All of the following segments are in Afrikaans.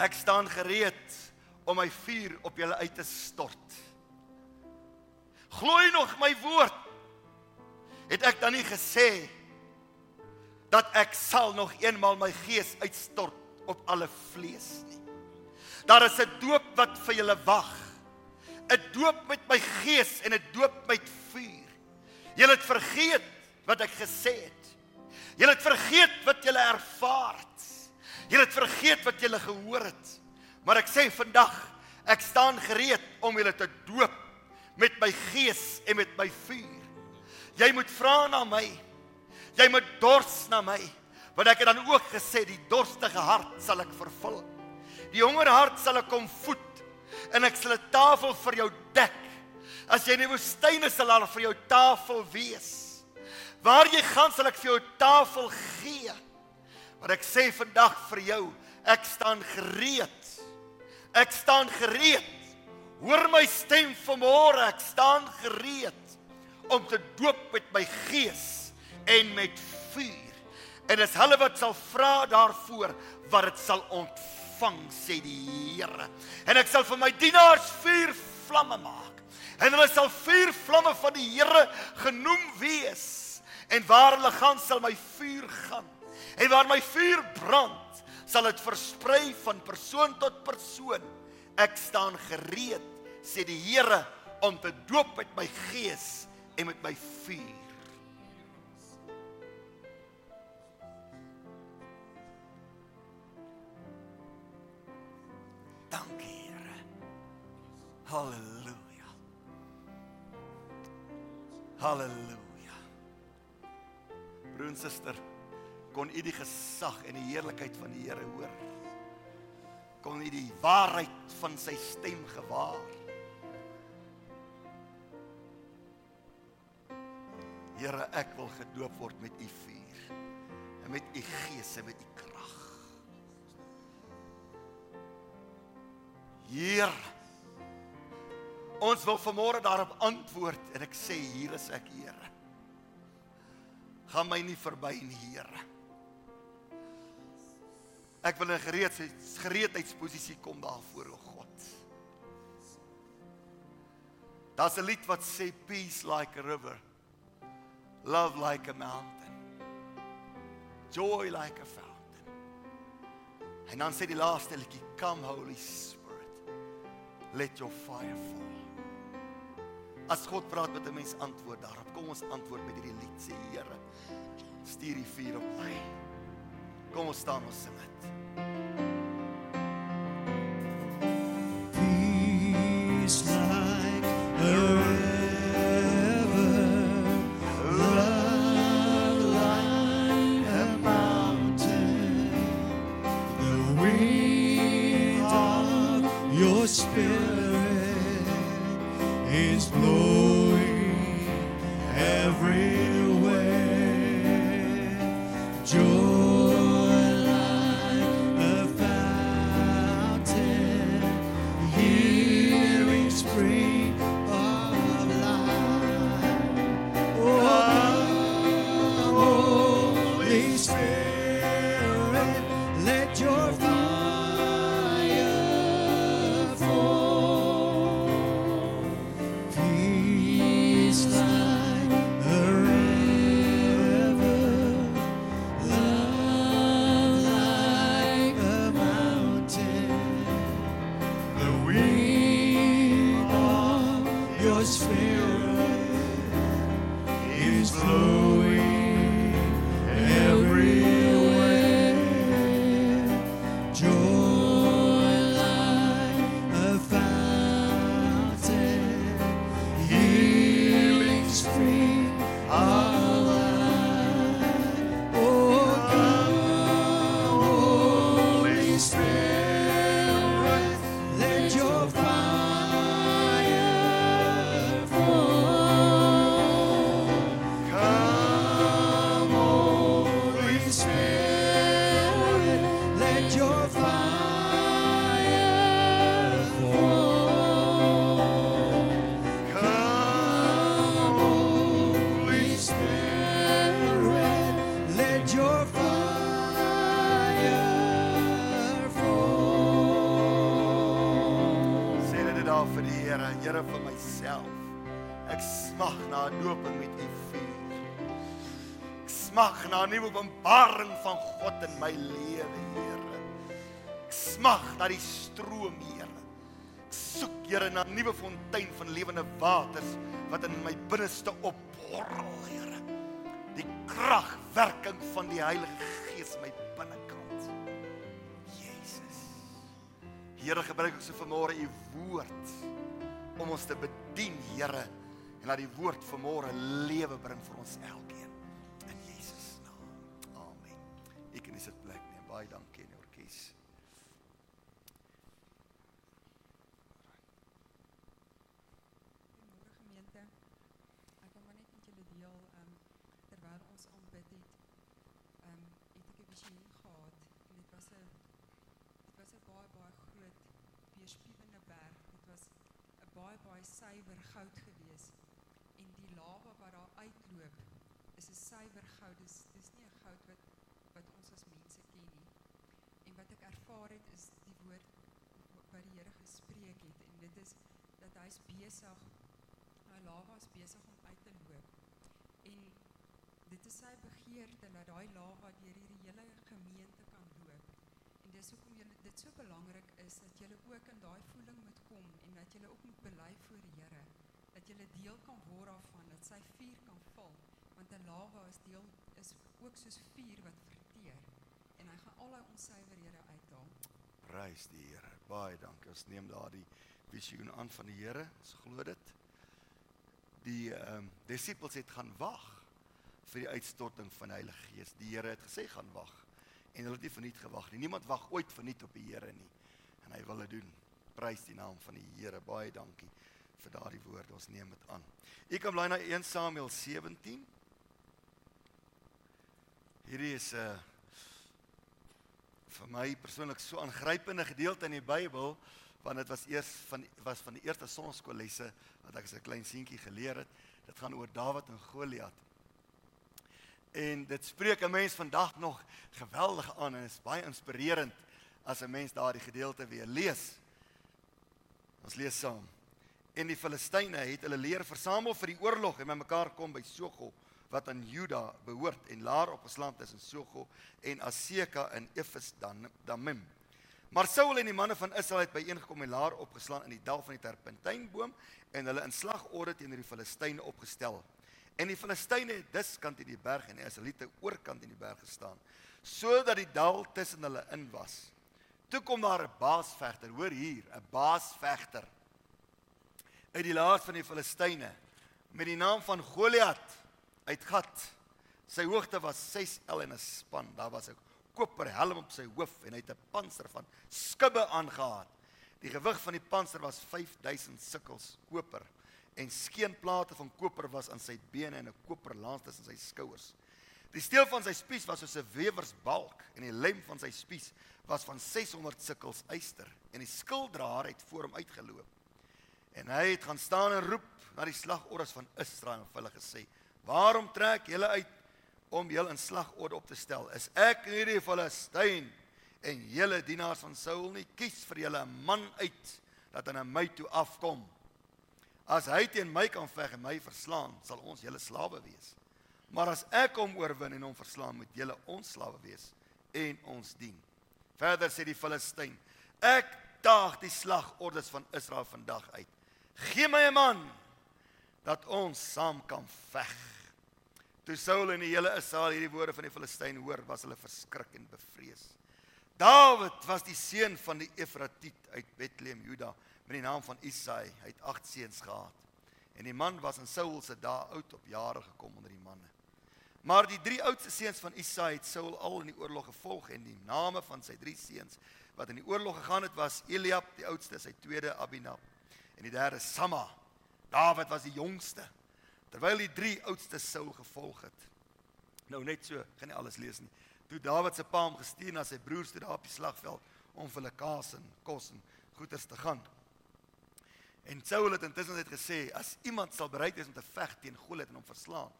Ek staan gereed om my vuur op julle uit te stort. Glooi nog my woord. Het ek dan nie gesê dat ek sal nog eenmal my gees uitstort op alle vlees nie. Daar is 'n doop wat vir julle wag. 'n Doop met my gees en 'n doop met vuur. Julle het vergeet wat ek gesê het. Julle het vergeet wat julle ervaar het. Julle het vergeet wat julle gehoor het. Maar ek sê vandag, ek staan gereed om julle te doop met my gees en met my vuur. Jy moet vra na my. Jy moet dors na my. Want ek het dan ook gesê die dorstige hart sal ek vervul. Die honger hart sal ek kom voed en ek sal 'n tafel vir jou dek. As jy in die woestyn is, sal daar vir jou tafel wees. Waar jy gaan, sal ek vir jou tafel gee. Maar ek sê vandag vir jou, ek staan gereed. Ek staan gereed. Hoor my stem vanmôre, ek staan gereed om te doop met my gees en met vuur. En dis hulle wat sal vra daarvoor wat dit sal ontvang, sê die Here. En ek sal vir my dienaars vuur vlamme maak. En hulle sal vuur vlamme van die Here genoem wees. En waar hulle gaan, sal my vuur gaan. En waar my vuur brand, sal dit versprei van persoon tot persoon. Ek staan gereed, sê die Here, om te doop met my gees en met my vuur. Dankie, Here. Halleluja. Halleluja. Broer en suster, kon u die gesag en die heerlikheid van die Here hoor? Kon u die waarheid van sy stem gewaar? Here, ek wil gedoop word met u vuur en met u gees en met u krag. Heer, ons wil vanmôre daarop antwoord en ek sê hier is ek, Here. Gaan my nie verby nie, Here. Ek wil in gereedheids gereedheidsposisie kom daarvoor o God. Daar's 'n lied wat sê peace like a river. Love like a mountain. Joy like a fountain. En dan sê die laaste liedjie, come holy spirit. Let your fire fall. As God praat met 'n mens antwoord daarop. Kom ons antwoord met hierdie lied sê Here. Stuur die vuur op my. Kom ons staan nuwe openbaring van God in my lewe, Here. Ek smag na die stroom, Here. Ek soek, Here, na 'n nuwe fontein van lewende waters wat in my binneste opborrel, Here. Die kragwerking van die Heilige Gees in my binnekant. Jesus. Here, gebruik ons vanmôre u woord om ons te bedien, Here, en laat die woord vanmôre lewe bring vir ons elkeen. Baie dankie aan die orkes. Goeiemôre gemeente. Ek wil maar net met julle deel um terwyl ons aanbid het. Um het ek 'n visioen gehad en dit was 'n dit was 'n baie baie groot weerspieëlende berg. Dit was 'n baie baie suiwer goud gewees. En die lava wat daar uitloop is 'n suiwer goud. Dis dis nie 'n goud wat wat ons as nie. En wat ek ervaar het is die woord wat die Here gespreek het en dit is dat hy's besig daai lava is besig om uit te loop. En dit is sy begeerte dat daai lava deur hierdie hele gemeente kan loop. En dis hoekom julle dit so belangrik is dat julle ook in daai voeling moet kom en dat julle ook moet bely voor die Here. Dat julle deel kan word daarvan, dat sy vuur kan val, want 'n lava is deel is ook soos vuur wat verteer en hy gaan al daai onsuiverhede uithaal. Prys die Here. Baie dankie. Ons neem daardie visioen aan van die Here. Ons glo dit. Die ehm um, disippels het gaan wag vir die uitstorting van die Heilige Gees. Die Here het gesê gaan wag. En hulle het nie verniet gewag nie. Niemand wag ooit verniet op die Here nie. En hy wil dit doen. Prys die naam van die Here. Baie dankie vir daardie woorde. Ons neem dit aan. U kan bly na 1 Samuel 17. Hierdie is 'n uh, vir my persoonlik so aangrypende gedeelte in die Bybel want dit was eers van was van die eerste sonnaskoollesse wat ek as 'n klein seentjie geleer het. Dit gaan oor Dawid en Goliat. En dit spreek 'n mens vandag nog geweldig aan en is baie inspirerend as 'n mens daardie gedeelte weer lees. Ons lees saam. En die Filistyne het hulle leer versamel vir die oorlog en bymekaar kom by Sogo wat aan Juda behoort en laar opgeslaan tussen Sogo en Aseka in Efes dan Damim. Maar Saul en die manne van Israel het byeengekom en laar opgeslaan in die dal van die terpentynboom en hulle in slagorde teenoor die Filistyne opgestel. En die Filistyne het diskant in die berg en die Israeliete oorkant in die berg gestaan, sodat die dal tussen hulle in was. Toe kom daar 'n baasvegter, hoor hier, 'n baasvegter uit die laars van die Filistyne met die naam van Goliat uit Gat. Sy hoogte was 6 L en 'n span. Daar was 'n koper helm op sy hoof en hy het 'n panser van skubbe aangetree. Die gewig van die panser was 5000 sikkels koper en skeenplate van koper was aan sy bene en 'n koper lans tussen sy skouers. Die steel van sy spies was soos 'n wewersbalk en die lem van sy spies was van 600 sikkels yster en die skilddraer het voor hom uitgeloop. En hy het gaan staan en roep na die slagordes van Israel en hulle gesê: "Waarom trek julle uit om julle in slagorde op te stel? Is ek nie die Filistyn en julle dienaars van Saul nie? Kies vir julle 'n man uit dat hy na my toe afkom. As hy teen my kan veg en my verslaan, sal ons julle slawe wees. Maar as ek hom oorwin en hom verslaan, moet julle ons slawe wees en ons dien." Verder sê die Filistyn: "Ek daag die slagordes van Israel vandag uit. Gee my 'n man dat ons saam kan veg." Toe Saul en die hele Israel hierdie woorde van die Filistyn hoor, was hulle verskrik en bevrees. Dawid was die seun van die Efratiet uit Bethlehem, Juda, met die naam van Isai. Hy het 8 seuns gehad. En die man was in Saul se dae oud op jare gekom onder die manne. Maar die drie oudste seuns van Isai het Saul al in die oorlog gevolg en die name van sy drie seuns wat in die oorlog gegaan het was Eliab, die oudste, sy tweede Abinab en die derde Samma. Dawid was die jongste terwyl die drie oudstes Saul gevolg het. Nou net so, gaan nie alles lees nie. Toe Dawid se pa hom gestuur na sy broers toe daar op die slagveld om vir hulle kaas en kos en goeders te gaan. En Saul het intussen net gesê as iemand sal bereid wees om te veg teen Goliat en hom verslaan,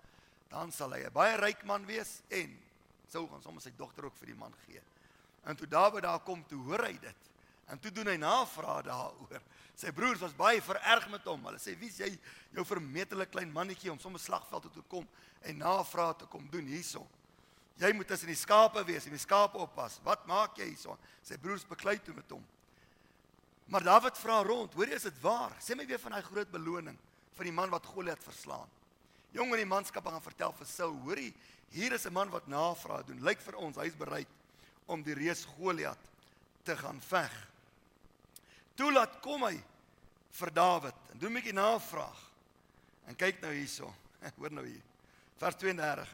dan sal hy 'n baie ryk man wees en Saul gaan sommer sy dogter ook vir die man gee. En toe Dawid daar kom, toe hoor hy dit. En toe doen hy navraag daaroor. Sy broers was baie vererg met hom. Hulle sê: "Wie's jy, jou vermetele klein mannetjie om sommer slagveld toe te kom en navraag te kom doen hierso? Jy moet tussen die skape wees en die skape oppas. Wat maak jy hierso?" Sy broers beklei toe met hom. Maar Dawid vra rond: "Hoor jy, is dit waar? Sê my weer van daai groot beloning van die man wat Goliat verslaan." Jong in die manskap gaan vertel vir Saul: "Hoorie, hier is 'n man wat navraag doen. Lyk vir ons hy's bereid om die reus Goliat te gaan veg." Toe laat kom hy vir Dawid en doen 'n bietjie navraag. En kyk nou hierso. Hoor nou hier. Vers 32.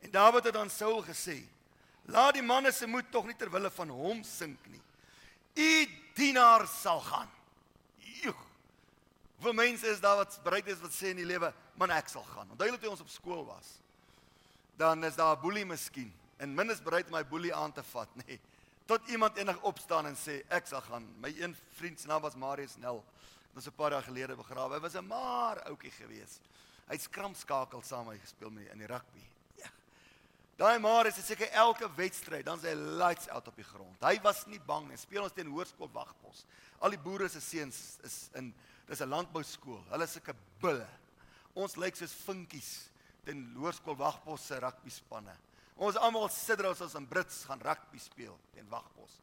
En Dawid het aan Saul gesê: "Laat die manne se moed tog nie ter wille van hom sink nie. U dienaar sal gaan." Joeg. Hoeveel mense is daar wat bereid is wat sê in die lewe, "Man, ek sal gaan." Onthou toe ons op skool was. Dan is daar 'n boelie miskien en min is bereid om my boelie aan te vat, nê. Nee. Tot iemand enig opstaan en sê, "Ek sal gaan." My een vriend se naam was Marius Nel. Dit was 'n paar jaar gelede begrawe. Hy was 'n maar ouetjie gewees. Hy het skramskakel saam my gespeel met in die rugby. Ja. Daai maar is seker elke wedstryd, dan sy lights out op die grond. Hy was nie bang nie. Speel ons teen Hoërskool Wagpos. Al die boere se seuns is in dis 'n landbou skool. Hulle is sulke bulle. Ons lyk soos vinkies teen Hoërskool Wagpos se rugby spanne. Ons almal sit daar as ons in Brits gaan rugby speel teen Wagpos.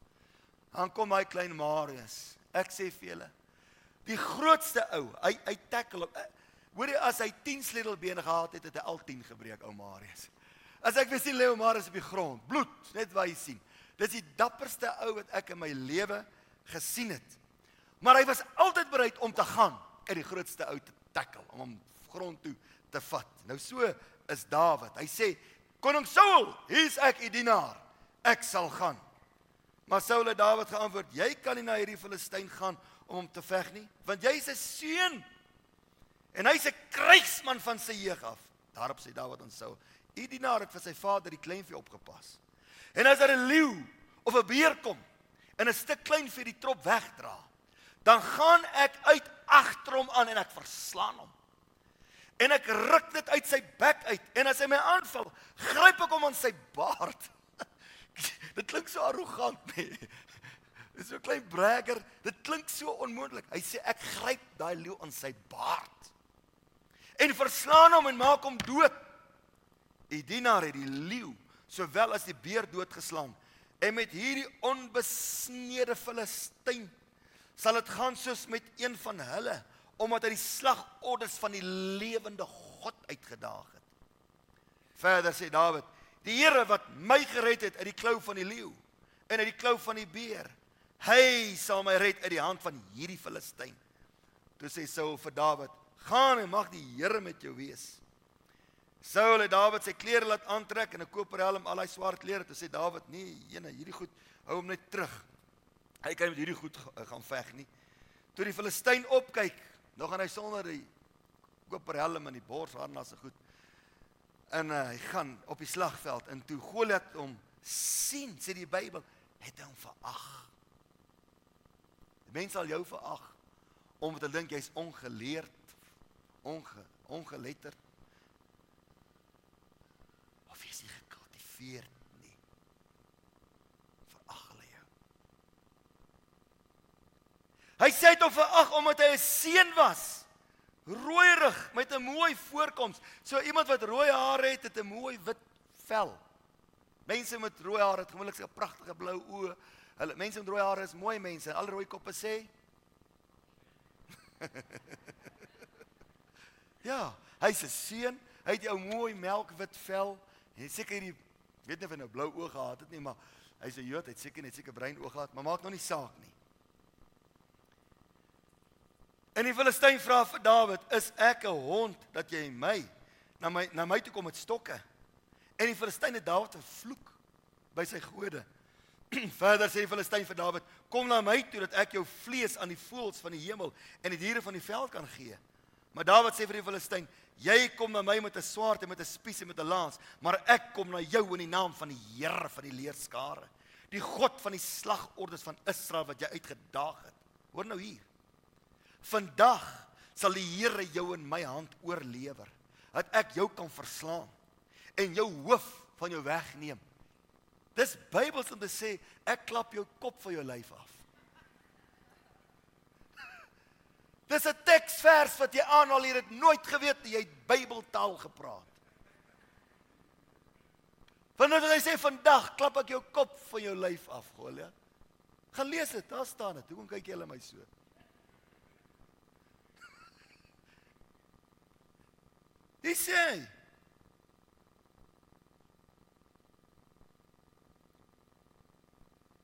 Dan kom hy klein Marius. Ek sê vir julle, die grootste ou, hy hy tackle hom. Hoor jy as hy 10 sleutelbene gehad het, het hy al 10 gebreek, ou Marius. As ek weer sien Leo Marius op die grond, bloed, net waar jy sien. Dis die dapperste ou wat ek in my lewe gesien het. Maar hy was altyd bereid om te gaan uit die grootste ou te tackle om hom grond toe te vat. Nou so is Dawid. Hy sê: "Koning Saul, hier's ek, u dienaar. Ek sal gaan." Maar Saul het Dawid geantwoord: "Jy kan nie na hierdie Filistyn gaan om hom te veg nie, want jy's 'n seun en hy's 'n krygsman van sy jeug af." Daarop sê Dawid aan Saul: "U dienaar het vir sy vader die kleinvee opgepas. En as daar 'n leeu of 'n beer kom en 'n stuk kleinvee die trop wegdra, dan gaan ek uit agter hom aan en ek verslaan hom. En ek ruk dit uit sy bek uit en as hy my aanval, gryp ek hom aan sy baard. dit klink so arrogant, nee. Dit is so klein bragger. Dit klink so onmoontlik. Hy sê ek gryp daai leeu aan sy baard en verslaan hom en maak hom dood. Die dienaar het die leeu sowel as die beer doodgeslaan. En met hierdie onbesnede Filistyn sal dit gaan soos met een van hulle omdat hy die slagordes van die lewende God uitgedaag het. Verder sê Dawid: "Die Here wat my gered het uit die klou van die leeu en uit die klou van die beer, hy sal my red uit die hand van hierdie Filistyn." Toe sê Saul vir Dawid: "Gaan en mag die Here met jou wees." Saul het Dawid sy klere laat aantrek en 'n koperhelm, al hy swart klere, toe sê Dawid: "Nee, jene, hierdie goed hou hom net terug. Hy kan met hierdie goed gaan veg nie." Toe die Filistyn opkyk, nog aan hy sonder die koperhelm en die borsharnas se goed. En uh, hy gaan op die slagveld en toe Goliat hom sien, sê die Bybel, het hom verag. Die mense sal jou verag omdat hulle dink jy's ongeleerd, onge, ongeletterd. Of jy's nie gekultiveerd nie. Verag hulle jou. Hy sê dit of verag omdat hy 'n seun was. Rooierig met 'n mooi voorkoms. So iemand wat rooi hare het, het 'n mooi wit vel. Mense met rooi hare het gewoonlik 'n pragtige blou oë. Hulle mense met rooi hare is mooi mense. Al rooi koppe sê Ja, hy's 'n seun. Hy het jou mooi melkwit vel. En seker hierdie weet of hy nou blou oë gehad het nie, maar hy's 'n Jood, hy het seker net seker bruin oë gehad, maar maak nou nie saak nie. En die Filistyn vra vir Dawid: "Is ek 'n hond dat jy my na my na my toe kom met stokke?" En die Filistyn het Dawid vervloek by sy gode. Verder sê die Filistyn vir Dawid: "Kom na my toe dat ek jou vlees aan die voëls van die hemel en die diere van die veld kan gee." Maar Dawid sê vir die Filistyn: "Jy kom na my met 'n swaard en met 'n spies en met 'n lans, maar ek kom na jou in die naam van die Here van die leerskare, die God van die slagordes van Israel wat jy uitgedaag het." Hoor nou hier. Vandag sal die Here jou in my hand oorlewer, dat ek jou kan verslaan en jou hoof van jou wegneem. Dis Bybels om te sê ek klap jou kop van jou lyf af. Dis 'n teksvers wat jy aanhaal hier het nooit geweet jy het Bybeltaal gepraat. Wanneer hy sê vandag klap ek jou kop van jou lyf af, Goliat. Gaan lees dit, daar staan dit. Hoekom kyk jy hulle my so? Dis sê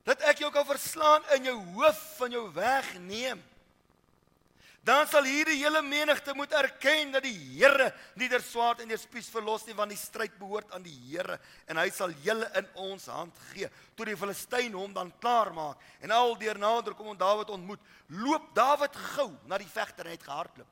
dat ek jou kan verslaan in jou hoof van jou wegneem. Dan sal hierdie hele menigte moet erken dat die Here nie der swaard en der spies verlos nie want die stryd behoort aan die Here en hy sal julle in ons hand gee. Toe die Filistyn hom dan klaar maak en al deur nader kom om Dawid ontmoet, loop Dawid gou na die vegter en het gehardloop.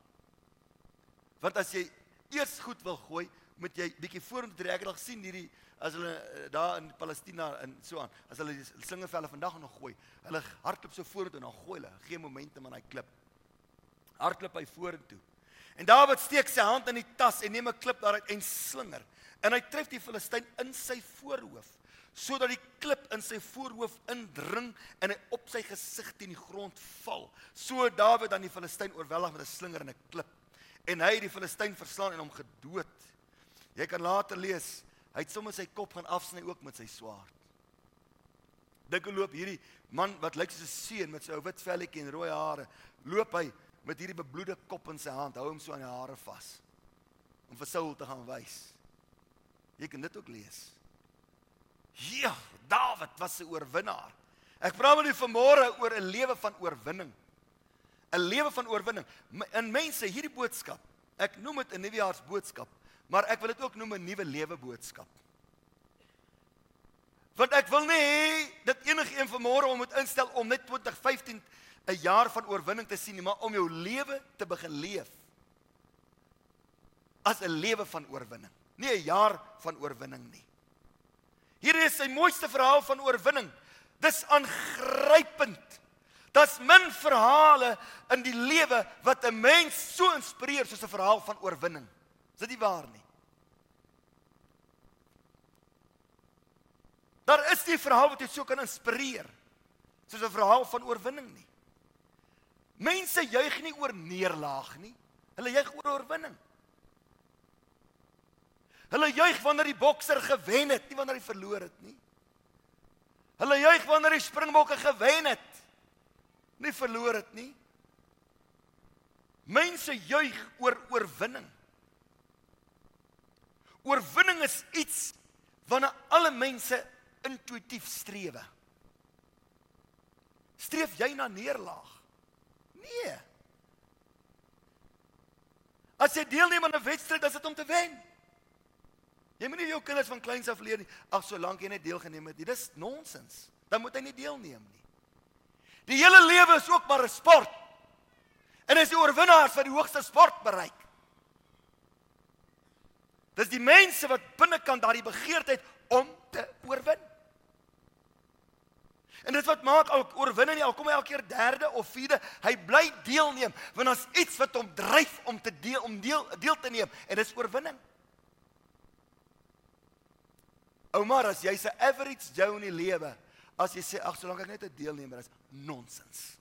Want as jy eers goed wil gooi, moet jy bietjie vorentoe trek. Ek het al gesien hierdie as hulle eh, daar in Palestina en so aan, as hulle die slingevelle vandag nog gooi, hulle hardloop so vorentoe en dan gooi hulle, geen momentum aan daai klip. Hardloop hy vorentoe. En Dawid steek sy hand in die tas en neem 'n klip daaruit en slinger. En hy tref die Filistyn in sy voorhoof, sodat die klip in sy voorhoof indring en hy op sy gesig teen die grond val. So Dawid dan die Filistyn oorweldig met 'n slinger en 'n klip. En hy het die Filistyn verslaan en hom gedood. Jy kan later lees Hy het sommer sy kop gaan afsny ook met sy swaard. Dink hoe loop hierdie man wat lyk soos 'n seun met sy ou wit velletjie en rooi hare, loop hy met hierdie bebloede kop in sy hand, hou hom so aan die hare vas om vir Saul te gaan wys. Jy kan dit ook lees. Ja, Dawid was 'n oorwinnaar. Ek praat met u vanmôre oor 'n lewe van oorwinning. 'n Lewe van oorwinning. In mense hierdie boodskap. Ek noem dit 'n nuwejaarsboodskap. Maar ek wil dit ook noem 'n nuwe lewe boodskap. Want ek wil nie dat enigiemand vanmôre om moet instel om net 2015 'n jaar van oorwinning te sien nie, maar om jou lewe te begin leef as 'n lewe van oorwinning, nie 'n jaar van oorwinning nie. Hier is sy mooiste verhaal van oorwinning. Dis aangrypend. Daar's min verhale in die lewe wat 'n mens so inspireer soos 'n verhaal van oorwinning. Is dit nie waar nie? Daar is nie 'n verhaal wat jou so kan inspireer soos 'n verhaal van oorwinning nie. Mense juig nie oor neerlaag nie. Hulle juig oor oorwinning. Hulle juig wanneer die bokser gewen het, nie wanneer hy verloor het nie. Hulle juig wanneer die springbokke gewen het, nie verloor het nie. Mense juig oor oorwinning. Oorwinning is iets waarna alle mense intuïtief strewe. Streef jy na neerlaag? Nee. As jy deelneem aan 'n wedstryd, is dit om te wen. Jy moenie jou kinders van kleins af leer nie. Ag, solank jy net deelgeneem het, dis nonsens. Dan moet hy nie deelneem nie. Die hele lewe is ook maar 'n sport. En as die oorwinnaars wat die hoogste sport bereik. Dis die mense wat binnekant daardie begeertheid om te oorwin. En dit wat maak al oorwinning nie al kom hy elke keer derde of vierde, hy bly deelneem want daar's iets wat hom dryf om te deel om deel deel te neem en dis oorwinning. Ouma, as jy's 'n average Joe in die lewe, as jy sê ag solank ek net 'n deelnemer is, nonsens.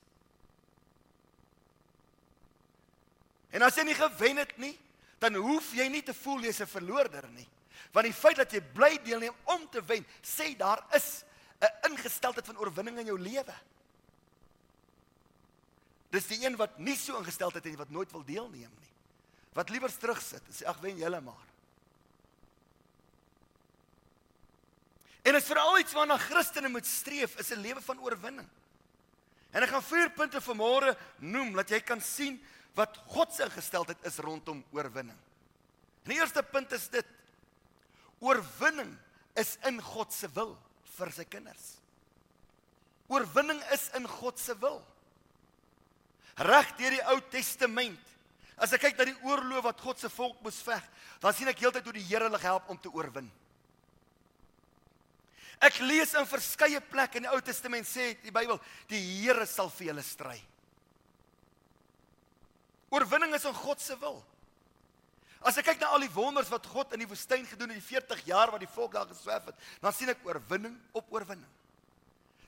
En as jy nie gewen het nie, dan hoef jy nie te voel jy's 'n verloorder nie. Want die feit dat jy bly deelneem om te wen, sê daar is 'n ingesteldheid van oorwinning in jou lewe. Dis die een wat nie so ingestel het en wat nooit wil deelneem nie. Wat liewer terugsit en sê ag wen julle maar. En is veral iets waarna Christene moet streef, is 'n lewe van oorwinning. En ek gaan vier punte vanmôre noem dat jy kan sien wat God se ingesteldheid is rondom oorwinning. Die eerste punt is dit: oorwinning is in God se wil vir sy kinders. Oorwinning is in God se wil. Reg deur die Ou Testament. As ek kyk na die oorlog wat God se volk moes veg, dan sien ek heeltyd hoe die Here hulle help om te oorwin. Ek lees in verskeie plekke in die Ou Testament sê die Bybel, die Here sal vir julle stry. Oorwinning is in God se wil. As ek kyk na al die wonders wat God in die woestyn gedoen het in die 40 jaar wat die volk daar geswerf het, dan sien ek oorwinning op oorwinning.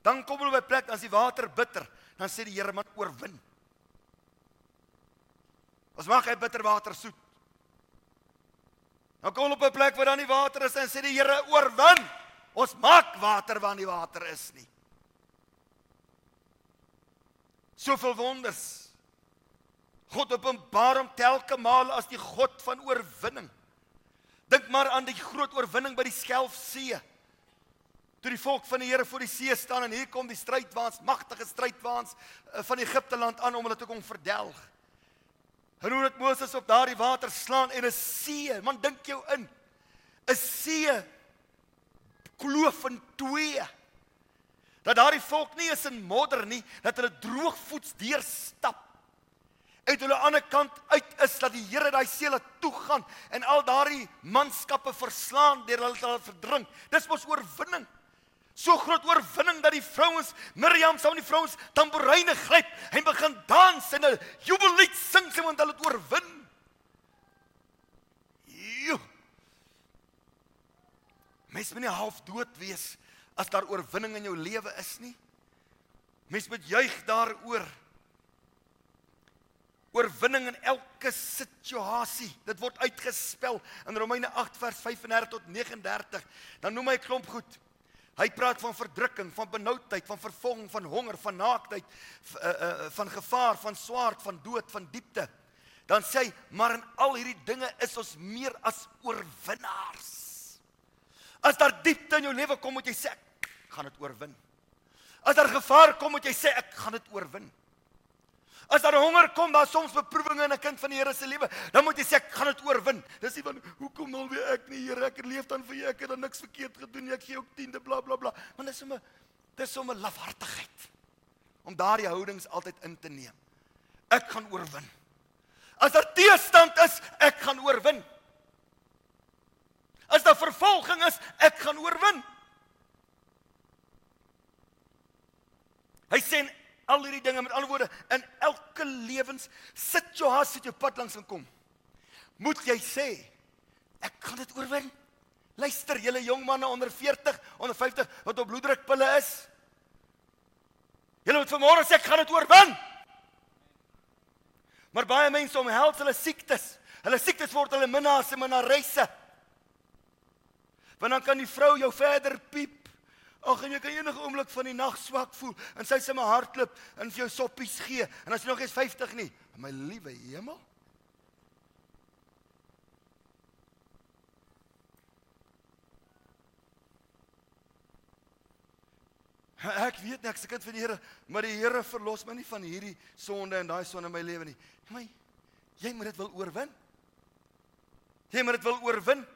Dan kom hulle by plek as die water bitter, dan sê die Here man oorwin. Ons maak hy bitterwater soet. Dan kom op 'n plek waar daar nie water is en sê die Here oorwin. Ons maak water waar nie water is nie. Soveel wonders. God openbaar hom telke maal as die God van oorwinning. Dink maar aan die groot oorwinning by die Skelfsee. Toe die volk van die Here voor die see staan en hier kom die strydwaans, magtige strydwaans eh, van Egipte land aan om hulle te kom verdelg. En hoe dit Moses op daardie water slaan en 'n see, man dink jou in. 'n See kloof in twee. Dat daardie volk nie eens in modder nie, dat hulle droogvoets deurstap. Uit hulle ander kant uit is dat die Here daai see laat toegaan en al daardie manskappe verslaan deur hulle te verdrink. Dis mos oorwinning. So groot oorwinning dat die vrouens Miriam saam met die vrouens tamboeryne gryp en begin dans en 'n jubellied sing sy want hulle het oorwin. Mens moet nie half dood wees as daar oorwinning in jou lewe is nie. Mens moet juig daaroor. Oorwinning in elke situasie. Dit word uitgespel in Romeine 8 vers 35 tot 39. Dan noem hy 'n klomp goed. Hy praat van verdrukking, van benoudheid, van vervolging, van honger, van naaktheid, uh, uh, van gevaar, van swaard, van dood, van diepte. Dan sê hy, maar in al hierdie dinge is ons meer as oorwinnaars. As daar diepte in jou lewe kom, moet jy sê ek gaan dit oorwin. As daar gevaar kom, moet jy sê ek gaan dit oorwin. As daar honger kom, daar soms beproewinge in 'n kind van die Here se lewe, dan moet jy sê ek gaan dit oorwin. Dis nie van hoekom wil weer ek nie Here, ek leef dan vir U, ek het dan niks verkeerd gedoen nie, ek gee ook tiende bla bla bla. Maar dis sommer dis sommer lafhartigheid om daardie houdings altyd in te neem. Ek gaan oorwin. As daar teestand is, ek gaan oorwin. As daar vervolging is, ek gaan oorwin. Hy sê al hierdie dinge met ander woorde in elke lewenssituasie wat jou pad langs kom, moet jy sê ek gaan dit oorwin. Luister, julle jong manne onder 40, onder 50 wat op bloeddrukpille is. Julle moet vanmôre sê ek gaan dit oorwin. Maar baie mense omhels hulle siektes. Hulle siektes word hulle minnaars en minnaresse. Want dan kan die vrou jou verder piep. Ag en jy kan enige oomblik van die nag swak voel en sy sê my hartklop en vir jou soppies gee en as jy nog eens 50 nie, my liewe hemel. Ek weet nie, ek's 'n kind van die Here, maar die Here verlos my nie van hierdie sonde en daai sonde in my lewe nie. My jy moet dit wil oorwin. Jy moet dit wil oorwin.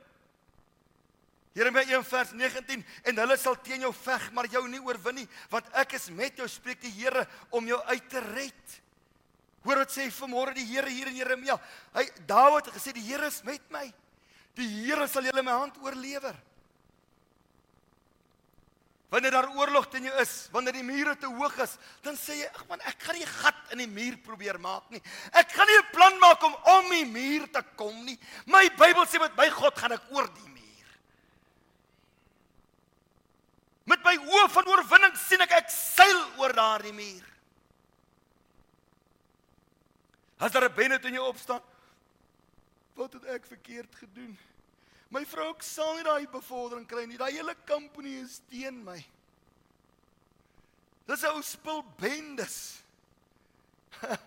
Jeremia 1 vers 19 en hulle sal teen jou veg maar jou nie oorwin nie want ek is met jou spreek die Here om jou uit te red. Hoor wat sê vanmôre die Here hier in Jeremia. Hy Dawid het gesê die Here is met my. Die Here sal julle my hand oorlewer. Wanneer daar oorlog teen jou is, wanneer die mure te hoog is, dan sê jy, ag man, ek gaan nie 'n gat in die muur probeer maak nie. Ek gaan nie 'n plan maak om om die muur te kom nie. My Bybel sê met my God gaan ek oor die muur. Met my oë van oorwinning sien ek ek seil oor daardie muur. As daar 'n benne teen jou opstaan, wat het ek verkeerd gedoen? My vrou ek sal nie daai bevordering kry nie. Daai hele company is teen my. Dis 'n ou spul bendes.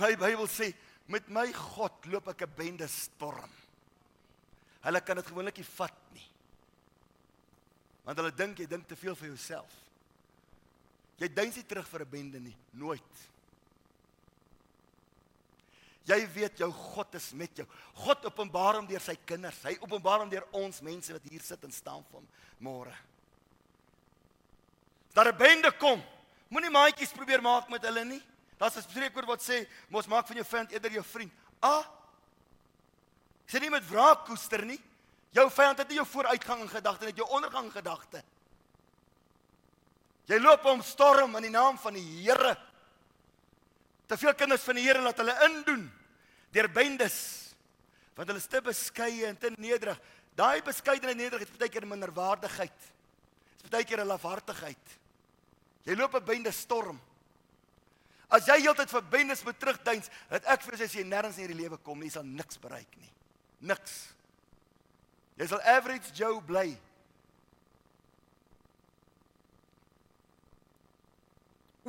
my Bybel sê met my God loop ek 'n bende storm. Hulle kan dit gewoonlik nie vat nie. Want hulle dink jy dink te veel vir jouself. Jy dink nie terug vir 'n bende nie, nooit. Jy weet jou God is met jou. God openbaar hom deur sy kinders. Hy openbaar hom deur ons mense wat hier sit en staan van môre. Daar 'n bende kom. Moenie maatjies probeer maak met hulle nie. Daar's 'n spreekwoord wat sê, "Mos maak van jou vyand eerder jou vriend." Ah. Sê nie met wraak koester nie. Jou vyand het nie jou vooruitgang in gedagte, net jou ondergang in gedagte. Jy loop om storm in die naam van die Here. Te veel kinders van die Here laat hulle indoen deur bendes. Want hulle is te beskeie en te nederig. Daai beskeidenheid en nederigheid is baie keer minderwaardigheid. Dis baie keer 'n lafhartigheid. Jy loop 'n bende storm. As jy heeltyd verbendes met terugduins, het ek vir jou sê jy nêrens in hierdie lewe kom nie, jy sal niks bereik nie. Niks. Jy sal average Joe bly.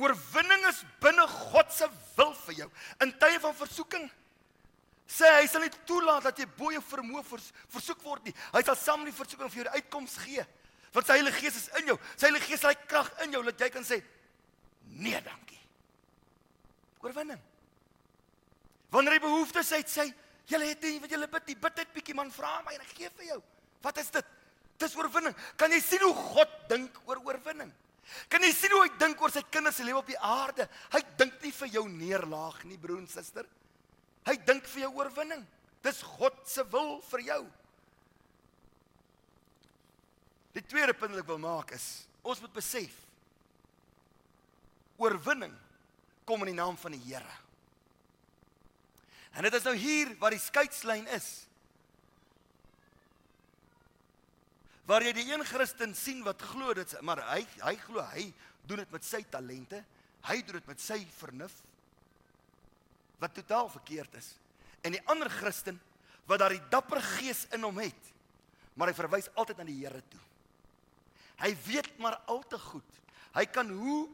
Oorwinning is binne God se wil vir jou. In tye van versoeking sê hy sal nie toelaat dat jy bo jou vermoë vers, versoek word nie. Hy sal saam met die versoeking vir jou die uitkoms gee. Want sy Heilige Gees is in jou. Sy Heilige Gees het krag in jou dat jy kan sê nee, dankie. Oorwinning. Wanneer jy behoeftes het, sê jy het nie wat jy bid, die bid net bietjie man, vra my en ek gee vir jou. Wat is dit? Dis oorwinning. Kan jy sien hoe God dink oor oorwinning? Kan jy sien hoe hy dink oor sy kinders se lewe op die aarde? Hy dink nie vir jou neerlaag nie, broer en suster. Hy dink vir jou oorwinning. Dis God se wil vir jou. Die tweede punt wat ek wil maak is, ons moet besef oorwinning kom in die naam van die Here. En dit is nou hier waar die skeidslyn is. waar jy die een Christen sien wat glo dit maar hy hy glo hy doen dit met sy talente hy doen dit met sy vernuf wat totaal verkeerd is. En die ander Christen wat daar die dapper gees in hom het maar hy verwys altyd na die Here toe. Hy weet maar al te goed. Hy kan hoe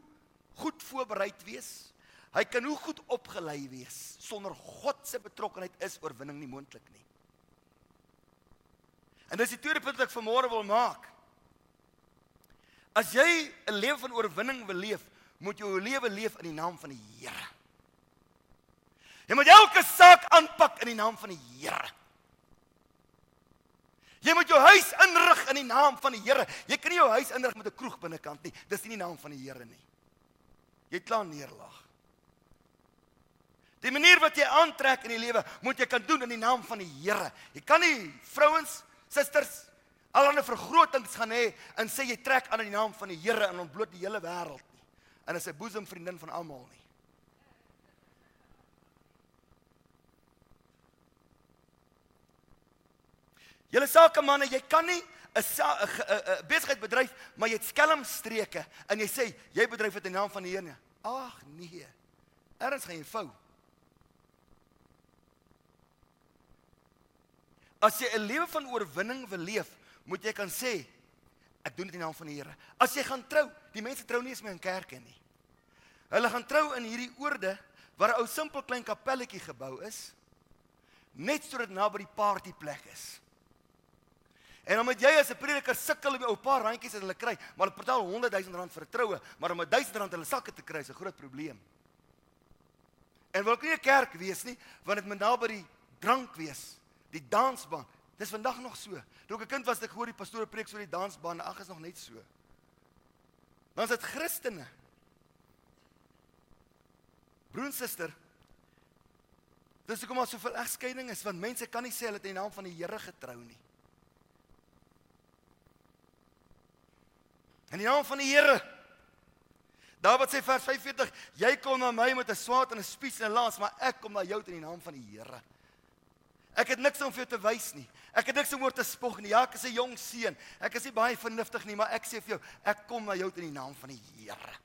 goed voorbereid wees hy kan hoe goed opgelei wees sonder God se betrokkenheid is oorwinning nie moontlik nie En dis die tweede punt wat ek vanmôre wil maak. As jy 'n lewe van oorwinning wil leef, moet jy jou lewe leef in die naam van die Here. Jy moet elke saak aanpak in die naam van die Here. Jy moet jou huis inrig in die naam van die Here. Jy kan nie jou huis inrig met 'n kroeg binnekant nie. Dis nie die naam van die Here nie. Jy kla neerlaag. Die manier wat jy aantrek in die lewe, moet jy kan doen in die naam van die Here. Jy kan nie vrouens susters allerlei vergrotings gaan hê en sê jy trek aan in die naam van die Here en ontbloot die hele wêreld nie. En is 'n boesemvriendin van almal nie. Julle sakemanne, jy kan nie 'n besigheid bedryf, maar jy het skelmstreke en jy sê jy bedryf dit in die naam van die Here. Ag nee. Erns gaan jy vou. As jy 'n lewe van oorwinning wil leef, moet jy kan sê ek doen dit in naam van die Here. As jy gaan trou, die mense trou nie eens meer in kerke nie. Hulle gaan trou in hierdie oorde waar 'n ou simpel klein kapelletjie gebou is net sodat naby die partyplek is. En moet jy as 'n prediker sukkel om 'n ou paar randjies wat hulle kry, maar hulle betaal 100 000 rand vir 'n troue, maar om 1000 rand hulle sakke te kry is 'n groot probleem. En wil ek nie 'n kerk wees nie, want dit moet naby die drank wees die dansbaan. Dis vandag nog so. Toe ek 'n kind was, ek hoor die pastoor preek oor die dansbaan. Ag, is nog net so. Dan is dit Christene. Broer en suster. Dis hoekom daar soveel egskeiding is, want mense kan nie sê hulle het in die naam van die Here getrou nie. In die naam van die Here. Wat sê vers 45, jy kom na my met 'n swaard en 'n spies en 'n lans, maar ek kom na jou in die naam van die Here. Ek het niks om vir jou te wys nie. Ek het niks om oor te spog nie. Ja, ek is 'n jong seun. Ek is nie baie vernuftig nie, maar ek sê vir jou, ek kom na jou in die naam van die Here.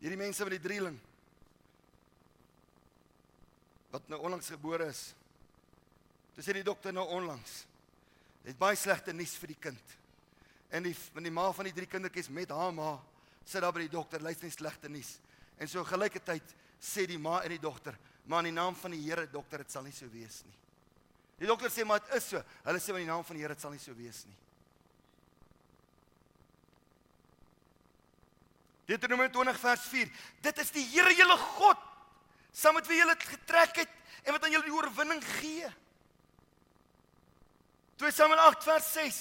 Hierdie mense met die drieling wat nou onlangs gebore is. Dis sê die dokter nou onlangs. Dit baie slegte nuus vir die kind. En die van die ma van die drie kindertjies met haar ma sit daar by die dokter, luister nie slegte nuus. En so gelykertyd sê die ma en die dogter, maar in die naam van die Here dokter, dit sal nie so wees nie. Die dokter sê maar dit is so. Hulle sê in die naam van die Here dit sal nie so wees nie. Deuteronomium 20 vers 4. Dit is die Here julle God saam met wie julle getrek het en wat aan julle die oorwinning gee. 2 Samuel 8 vers 6.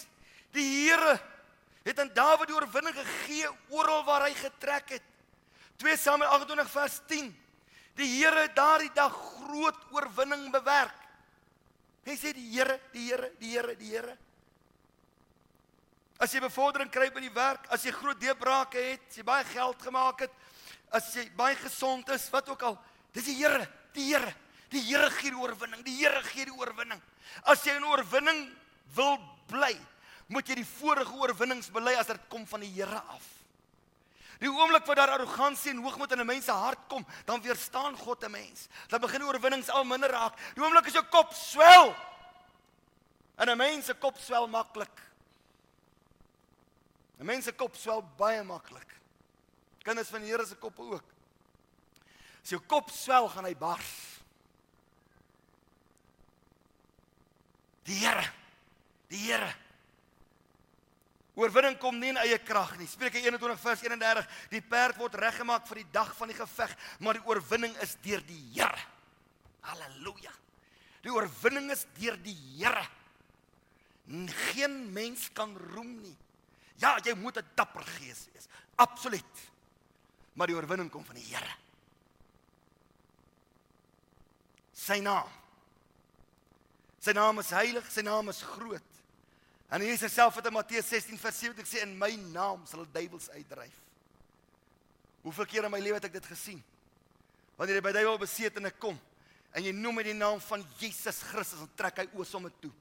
Die Here het aan Dawid die oorwinning gegee oral waar hy getrek het. 2 Samuel 28 vers 10. Die Here het daardie dag groot oorwinning bewerk. Hy sê die Here, die Here, die Here, die Here. As jy bevordering kry by die werk, as jy groot deurbrake het, as jy baie geld gemaak het, as jy baie gesond is, wat ook al, dis die Here, die Here. Die Here gee die oorwinning, die Here gee die oorwinning. As jy 'n oorwinning wil bly, moet jy die vorige oorwinnings bely as dit kom van die Here af. Die oomblik wat daar arrogansie en hoogmoed in 'n mens se hart kom, dan weerstaan God 'n mens. Dan begin oorwinnings al minder raak. Die oomblik as jou kop swel. En 'n mens se kop swel maklik. 'n Mens se kop swel baie maklik. Kinders van die Here se koppe ook. As jou kop swel, gaan hy bars. Die Here. Die Here. Oorwinning kom nie in eie krag nie. Spreuke 21 vers 31. Die perd word reggemaak vir die dag van die geveg, maar die oorwinning is deur die Here. Halleluja. Die oorwinning is deur die Here. Geen mens kan roem nie. Ja, jy moet 'n dapper gees wees. Absoluut. Maar die oorwinning kom van die Here. Sy naam. Sy naam is heilig, sy naam is groot. En Jesus self het in Matteus 16 vers 17 gesê in my naam sal duiwels uitdryf. Hoeveel keer in my lewe het ek dit gesien? Wanneer jy by duiwel besetene kom en jy noem met die naam van Jesus Christus, dan trek hy oë sommer toe.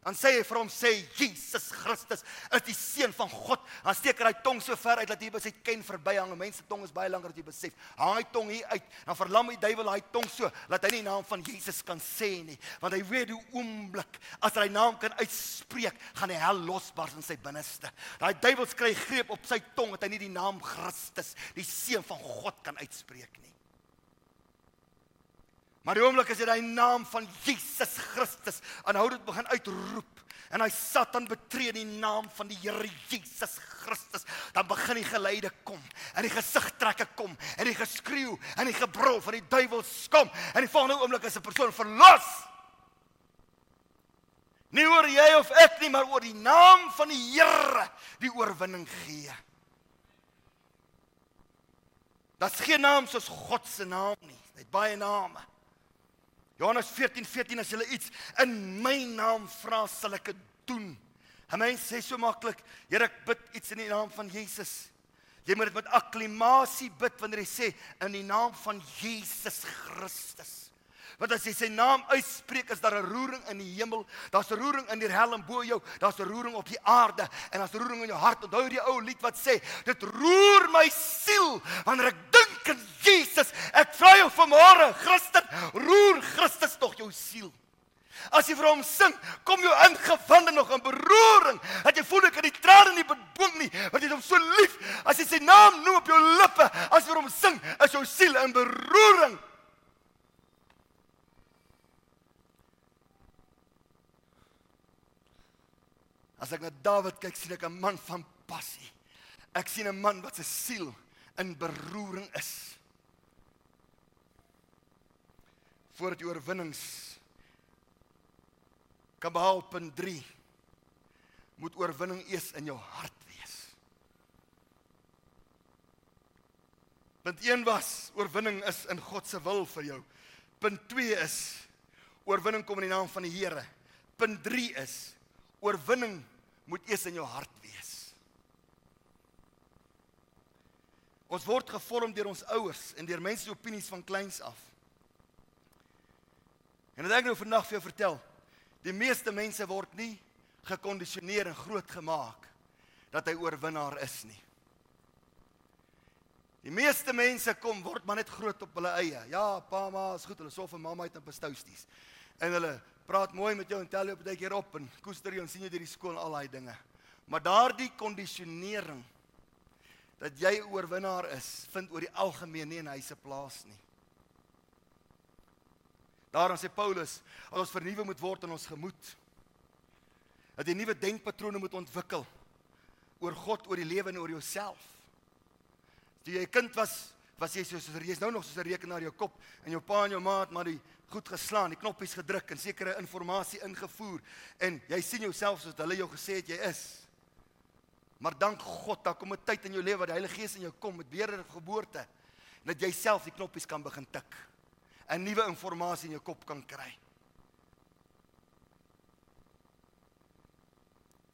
Dan sê hy vir hom sê Jesus Christus is die seun van God. Dan steek hy tong so ver uit dat jy sy ken verby hang. Mense tong is baie langer as jy besef. Hang hy tong hier uit, dan verlam die duiwel hy tong so dat hy nie die naam van Jesus kan sê nie, want hy weet die oomblik as hy naam kan uitspreek, gaan die hel losbars in sy binneste. Daai duiwel skry greep op sy tong dat hy nie die naam Christus, die seun van God kan uitspreek nie. Maar die oomblik as jy daai naam van Jesus Christus aanhou dit begin uitroep en hy Satan betree die naam van die Here Jesus Christus, dan begin die geleide kom en die gesigtrekke kom en die geskreeu en die gebrul van die duiwel kom en die volgende oomblik is 'n persoon verlos. Nie oor jy of ek nie, maar oor die naam van die Here die oorwinning gee. Daar's geen naam soos God se naam nie. Hy het baie name. Johannes 14:14 14, as jy iets in my naam vra, sal ek dit doen. 'n Mens sê so maklik, Here, ek bid iets in die naam van Jesus. Jy moet dit met akklamasie bid wanneer jy sê in die naam van Jesus Christus. Want as jy sy naam uitspreek, is daar 'n roering in die hemel, daar's 'n roering in die hel en bo jou, daar's 'n roering op die aarde en daar's 'n roering in jou hart. Onthou die ou lied wat sê, dit roer my siel wanneer ek aan Jesus. Ek vra jou vanmôre, Christen, roer Christus tog jou siel. As jy vir hom sing, kom jou ingewande nog in beroering. Dat jy voel ek kan die trane nie bedwing nie, want jy het hom so lief. As jy sy naam noem op jou lippe, as jy vir hom sing, is jou siel in beroering. As ek na Dawid kyk, sien ek 'n man van passie. Ek sien 'n man wat se siel in beroering is. Voordat die oorwinnings kan behaal punt 3 moet oorwinning eers in jou hart wees. Punt 1 was oorwinning is in God se wil vir jou. Punt 2 is oorwinning kom in die naam van die Here. Punt 3 is oorwinning moet eers in jou hart wees. Ons word gevorm deur ons ouers en deur mense se opinies van kleins af. En dit ek nou vandag vir jou vertel. Die meeste mense word nie gekondisioneer en grootgemaak dat hy oorwinnaar is nie. Die meeste mense kom word maar net groot op hulle eie. Ja, pa, ma, is goed, hulle sorg vir mamma uit en bestousties. En hulle praat mooi met jou en tel jou baie keer op en koester jou en sien jou deur die skool al daai dinge. Maar daardie kondisionering dat jy oorwinnaar is, vind oor die algemeen nie in huise plaas nie. Daarom sê Paulus, as ons vernuwe moet word in ons gemoed, dat jy nuwe denkpatrone moet ontwikkel oor God, oor die lewe en oor jouself. Toe jy 'n kind was, was jy soos jy's nou nog soos 'n rekenaar in jou kop en jou pa en jou ma het maar die goed geslaan, die knoppies gedruk en sekere inligting ingevoer en jy sien jouself soos hulle jou gesê het jy is. Maar dank God, daar kom 'n tyd in jou lewe waar die Heilige Gees in jou kom met wedergeboorte en dat jy self die knoppies kan begin tik. 'n Nuwe inligting in jou kop kan kry.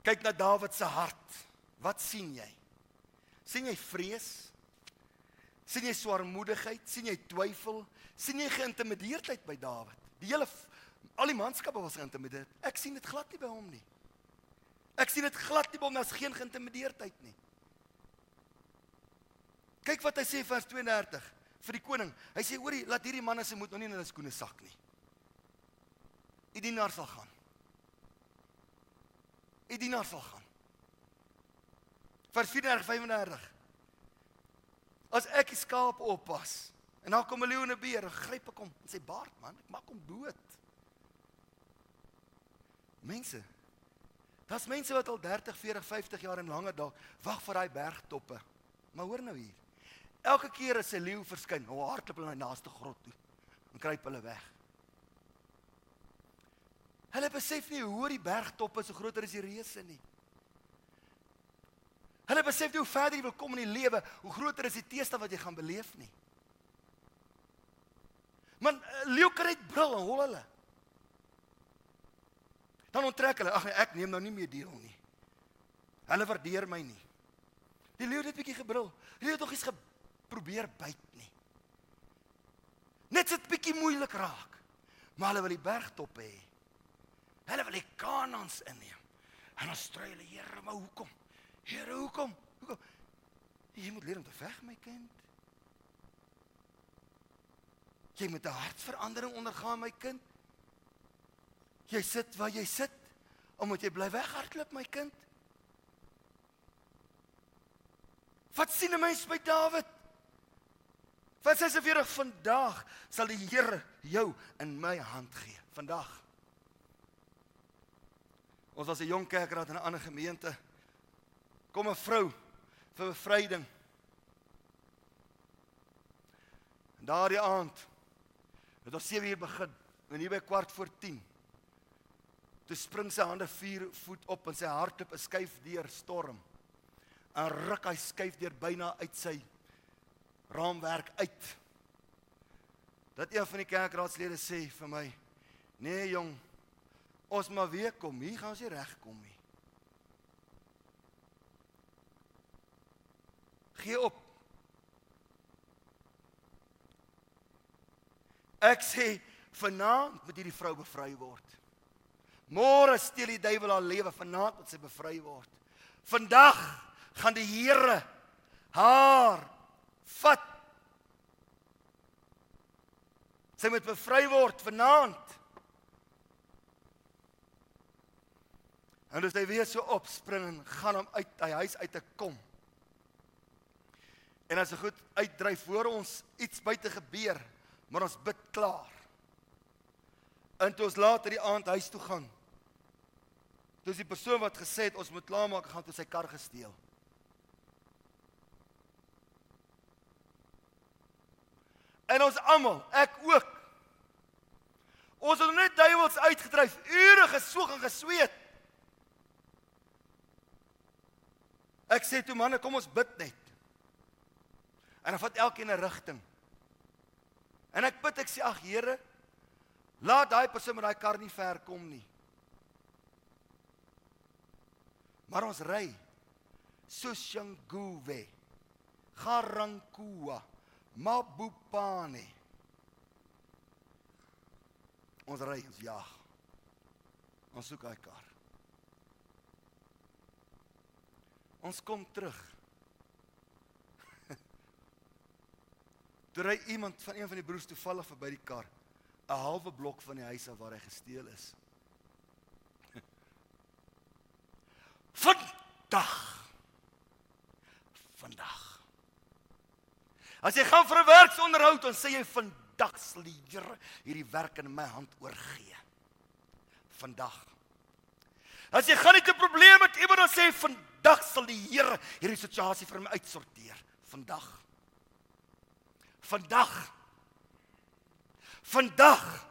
Kyk na Dawid se hart. Wat sien jy? sien jy vrees? sien jy swaarmoedigheid? sien jy twyfel? sien jy geïntimideerdheid by Dawid? Die hele al die manskappe was geïntimideerd. Ek sien dit glad nie by hom nie. Ek sien dit glad nie by hom, daar's geen geïntimideerdheid nie. Kyk wat hy sê vers 32 vir die koning. Hy sê hoorie, laat hierdie manne se moed nog nie in hulle skoene sak nie. Die dienaar sal gaan. Die dienaar sal gaan. Vers 34 35. As ek die skaap oppas en dan kom 'n leeu en 'n beer, gryp ek hom in sy baard man, ek maak hom dood. Mense. Daar's mense wat al 30, 40, 50 jaar en langer dalk wag vir daai bergtoppe. Maar hoor nou hier. Elke keer as 'n leeu verskyn, hoe hardloop hulle na die naaste grot toe en kruip hulle weg. Hulle besef nie hoe die bergtoppe so groter is die reuse nie. Hulle besef nie hoe verder jy wil kom in die lewe, hoe groter is die teeste wat jy gaan beleef nie. Man, leeu kry dit bril en hol hulle. Dan onttrek hulle, ag nee, ek neem nou nie meer deel nie. Hulle waardeer my nie. Die leeu het 'n bietjie gebrul. Die leeu het nog eens geprobeer byt nie. Net sit bietjie moeilik raak. Maar hulle wil die bergtop hê. Hulle wil die Kanaans inneem. En dan stry hulle, Here, maar hoekom? Here, hoekom? Hoekom? Jy moet leer om te veg, my kind. Jy moet 'n hartverandering ondergaan, my kind. Jy sit waar jy sit omdat jy bly weghardloop, my kind. Wat sien 'n mens by Dawid? Wat sê vir vandag sal die Here jou in my hand gee. Vandag. Ons was 'n jong kerkraad in 'n ander gemeente. Kom 'n vrou vir bevryding. En daardie aand het ons 7 uur begin en hier by kwart voor 10. Toe spring sy hande 4 voet op en sy hart op 'n skuif deur storm. En ruk hy skuif deur byna uit sy raamwerk uit. Dat een van die kerkraadslede sê vir my: "Nee jong, ons maar weer kom. Hier gaan ons nie regkom nie." Gee op. Ek sê vanaand moet hierdie vrou bevry word. Môre steel die duiwel haar lewe, vanaand moet sy bevry word. Vandag gaan die Here haar vat. Sy moet bevry word vanaand. En dus hy weer so opspring en gaan hom uit hy huis uit te kom. En as hy goed uitdryf voor ons iets buite gebeur, maar ons bid klaar. En toe ons later die aand huis toe gaan. Dis die persoon wat gesê het ons moet klaarmaak gaan toe sy kar gesteel. En ons almal, ek ook. Ons het net duiwels uitgedryf, ure gesoog en gesweet. Ek sê toe manne, kom ons bid net. En dan vat elkeen 'n rigting. En ek bid, ek sê ag Here, laat daai persoon met daai kar nie ver kom nie. Maar ons ry Soshanguve. Garankua. Mabupane. Ons ry ons jag. Ons soek daai kar. Ons kom terug. Toe ry iemand van een van die broers toevallig verby die kar, 'n halwe blok van die huis af waar hy gesteel is. Vandag. Vandag. As jy gaan vir 'n werksonderhoud, dan sê jy vandag sal die Here hierdie werk in my hand oorgee. Vandag. As jy gaan net 'n probleem met iemand dan sê vandag sal die Here hierdie situasie vir my uitsorteer. Vandag. Vandag. Vandag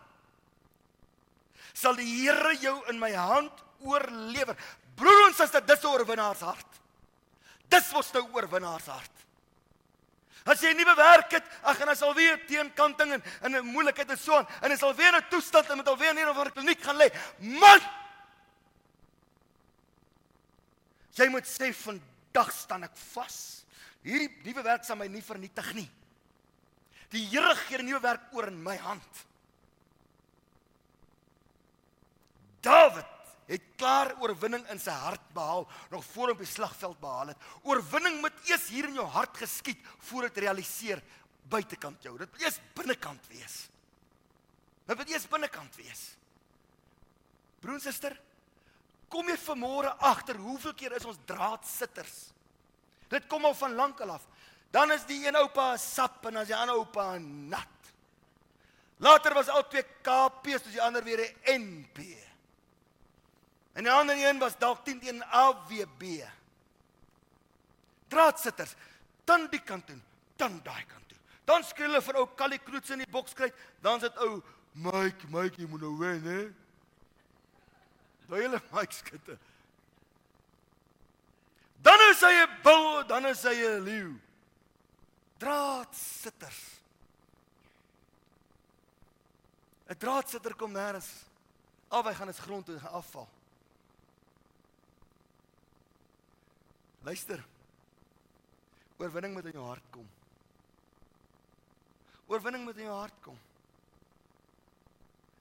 sal die Here jou in my hand oorlewer. Broer en suster, dis 'n oorwinnaarshart. Dis mos nou oorwinnaarshart. As jy nie bewerk het, ag en as alweer teenkanting en in 'n moeilikheid en so aan, en is alweer 'n toestand en moet alweer nie oor kliniek gaan lê. Man! Jy moet sê vandag staan ek vas. Hierdie nuwe werk sal my nie vernietig nie. Die Here gee 'n nuwe werk oor in my hand. Dawid het klaar oorwinning in sy hart behaal nog voor hom op die slagveld behaal het. Oorwinning moet eers hier in jou hart geskied voor dit realiseer buitekant jou. Dit moet eers binnekant wees. Dit moet eers binnekant wees. Broer en suster, kom jy vanmôre agter hoeveel keer is ons draadsitters? Dit kom al van lankal af. Dan is die een oupa sap en as die ander oupa nat. Later was al twee KP's, dis die ander weer 'n NP. En die ander een was dalk 10 teen AWB. Draadsitters, dan die kant toe, dan daai kant toe. Dan skree hulle vir ou Callie Kroets in die boks kry, dan sit ou Mike, Mike jy moet nou wen, hè. Daai hele Mike skitte. Dan is hy 'n bil, dan is hy 'n leeu. Draadsitters. 'n Draadsitter kom nêrens. Albei gaan dit grond toe gaan afval. Luister. Oorwinning moet in jou hart kom. Oorwinning moet in jou hart kom.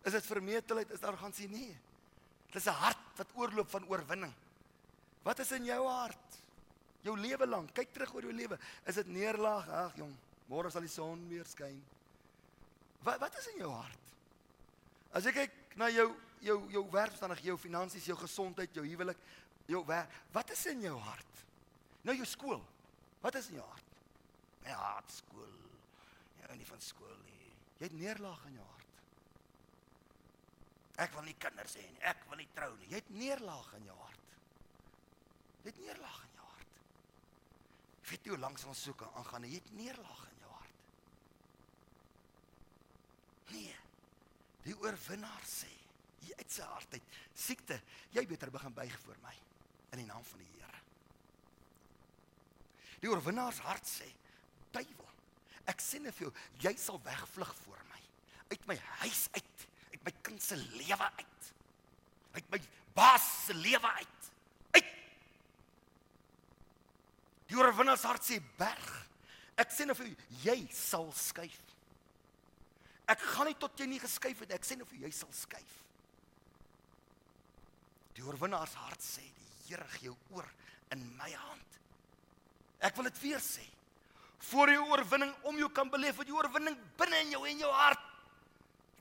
Is dit vermetelheid, is daar gaan sien nee. Dit is 'n hart wat oorloop van oorwinning. Wat is in jou hart? Jou lewe lank, kyk terug oor jou lewe. Is dit neerlaag? Ag jong, môre sal die son weer skyn. Wat wat is in jou hart? As ek kyk na jou jou jou werkstandig, jou finansies, jou gesondheid, jou huwelik, jou werk, wat is in jou hart? Nou jou skool. Wat is in jou hart? My hart skool. Jy hou nie van skool nie. Jy het neerlaag in jou hart. Ek wil nie kinders hê nie. Ek wil nie trou nie. Jy het neerlaag in jou hart. Jy het neerlaag in jou hart. Jy weet nie hoe lank ons soek aangaan. Jy het neerlaag in jou hart. Nee. Die oorwinnaar sê, jy uit sy hart uit, siekte, jy beter begin buig voor my in die naam van die Here. Die oorwinnaars hart sê, duiwel, ek sê net vir jou, jy sal wegvlug voor my uit my huis uit, uit my kind se lewe uit. Uit my baas se lewe uit. Uit. Die oorwinnaars hart sê berg. Ek sê net vir jou, jy sal skuif. Ek gaan nie tot jy nie geskuif het. Ek sê nou vir jy sal skuif. Die oorwinnaars hart sê die Here gee jou oor in my hand. Ek wil dit weer sê. Voor jy oorwinning om jou kan beleef, wat jy oorwinning binne in jou en jou hart.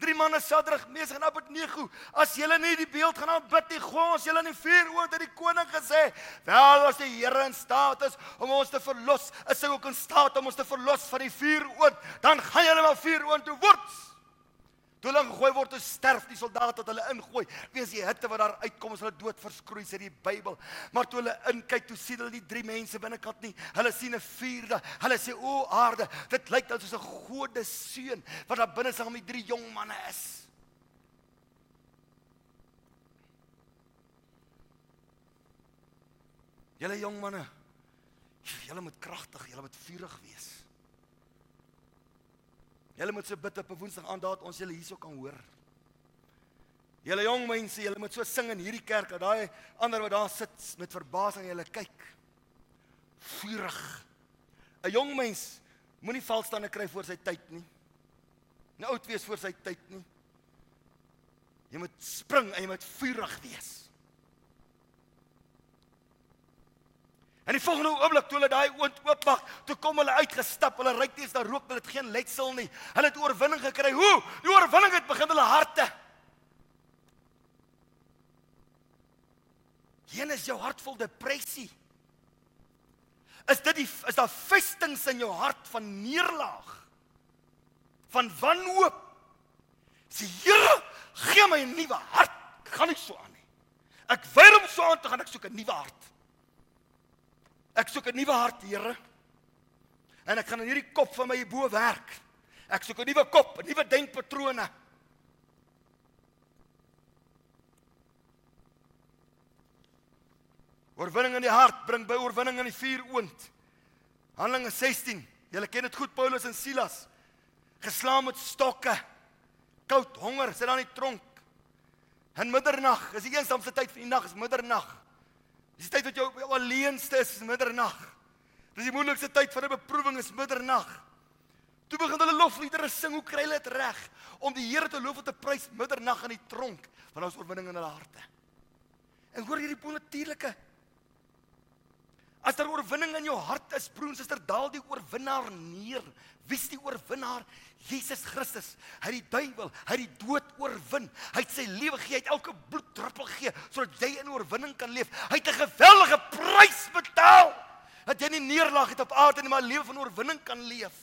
Drie manne Sadrig, Mesach en Abednego, as julle nie die beeld gaan aanbid nie, gooi ons julle in die vuur oond, het die koning gesê. Wel as die Here in staat is om ons te verlos, is hy ook in staat om ons te verlos van die vuur oond, dan gaan julle maar vuur oond toe word. Toe hulle gegooi word, sterf die soldaat wat hulle ingooi. Wees die hitte wat daar uitkom as hulle dood verskroei sê die Bybel. Maar toe hulle inkyk, toe sien hulle nie drie mense binnekant nie. Hulle sien 'n vuurde. Hulle sê o aarde, dit lyk dan soos 'n gode seun wat daar binne saam met drie jong manne is. Julle jong manne, julle moet kragtig, julle moet vurig wees. Julle moet so bid op 'n Woensdag aand dat ons julle hierso kan hoor. Julle jong mense, julle moet so sing in hierdie kerk dat daai ander wat daar sit met verbasing julle kyk. Vurig. 'n Jong mens moenie valstande kry voor sy tyd nie. Nie oud wees voor sy tyd nie. Jy moet spring en jy moet vurig wees. En die volgende oomblik toe hulle daai oond oopmaak, toe kom hulle uitgestap. Hulle ry teens daar rook, hulle het geen letsel nie. Hulle het oorwinning gekry. Hoe? Die oorwinning het begin hulle harte. Hier is jou hart vol depressie. Is dit die is daar vestings in jou hart van neerlaag? Van wanhoop? Sê Here, gee my 'n nuwe hart. Ek gaan nie so aan nie. Ek weier om so aan te gaan. Ek soek 'n nuwe hart. Ek soek 'n nuwe hart, Here. En ek gaan in hierdie kop van my hierbo werk. Ek soek 'n nuwe kop, 'n nuwe denkpatrone. Oorwinning in die hart bring by oorwinning in die vuur oond. Handelinge 16. Julle ken dit goed Paulus en Silas. Geslaan met stokke. Koud, honger, sit daar in die tronk. In middernag, is die eensaamste tyd van die nag, is middernag. Dis die tyd wat jy alleenste is, is middernag. Dis die moeilikste tyd van 'n beproewing is middernag. Toe begin hulle lofliedere sing, hoe kry hulle dit reg om die Here te loof en te prys middernag in die tronk, want ons oorwinning in hulle harte. En hoor hierdie bonatuurlike. As daar oorwinning in jou hart is, broer en suster, daal die oorwinnaar neer. Wie's die oorwinnaar? Jesus Christus. Hy het die duiwel, hy het die dood oorwin. Hy het sy lewe gegee, hy het elke bloeddruppel gegee sodat jy in oorwinning kan leef. Hy het 'n geweldige prys betaal dat jy nie neerlag het op aarde nie, maar 'n lewe van oorwinning kan leef.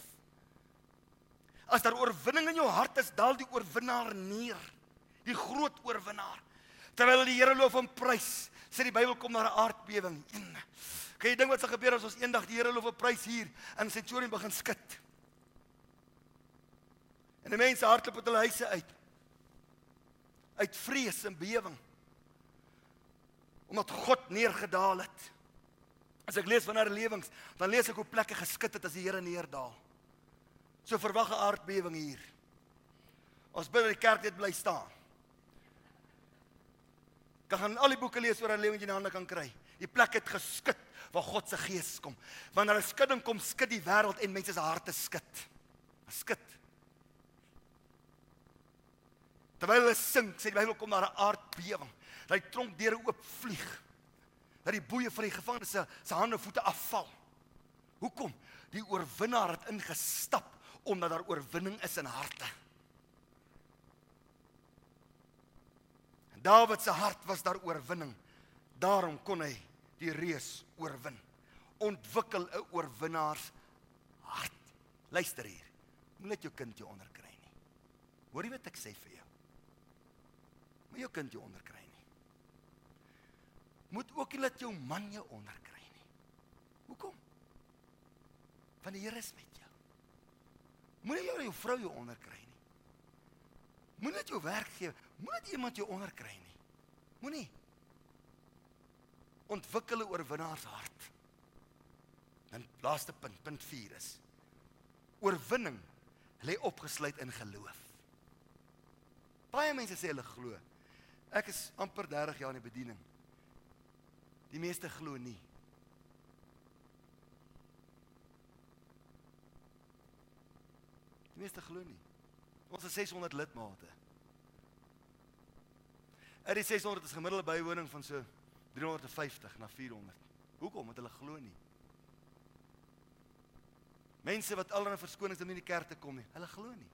As daar oorwinning in jou hart is, daal die oorwinnaar neer. Die groot oorwinnaar. Terwyl die Here loof en prys, sê die Bybel kom na 'n aardbewing. Kan jy dink wat sal gebeur as ons eendag die Here loof en prys hier in Centurion begin skud? En die mense hardloop uit hulle huise uit. Uit vrees en bewering. Omdat God neergedaal het. As ek lees van herlewings, dan lees ek hoe plekke geskit het as die Here neerdaal. So verwag 'n aardbewing hier. Ons binne die kerk net bly staan. Kan gaan al die boeke lees oor herlewing wat jy in hande kan kry. Die plek het geskit waar God se gees kom. Wanneer 'n skudding kom, skud die wêreld en mense se harte skud. Skud. Terwyl hulle sing, sê die Bybel kom daar 'n aardbewing. Dat die tronkdeure oop vlieg. Dat die boeye van die gevangenes se se hande en voete afval. Hoekom? Die oorwinnaar het ingestap omdat daar oorwinning is in harte. En Dawid se hart was daar oorwinning. Daarom kon hy die reus oorwin. Ontwikkel 'n oorwinnaars hart. Luister hier. Moenie net jou kind jou onderkry nie. Hoor jy wat ek sê vir jou? Moenie jou kind jou onderkry nie. Moet ook nie laat jou man jou onderkry nie. Hoekom? Want die Here is met jou. Moenie jou jou vrou jou onderkry nie. Moenie net jou werkgewer, moenie net iemand jou onderkry nie. Moenie ontwikkel 'n oorwinnaars hart. En laaste punt, punt 4 is oorwinning lê opgesluit in geloof. Baie mense sê hulle glo. Ek is amper 30 jaar in die bediening. Die meeste glo nie. Die meeste glo nie. Ons het 600 lidmate. Uit die 600 is gemiddelde bywoning van so 350 na 400. Hoekom? Want hulle glo nie. Mense wat allerlei verskonings nie in die kerk te kom nie, hulle glo nie.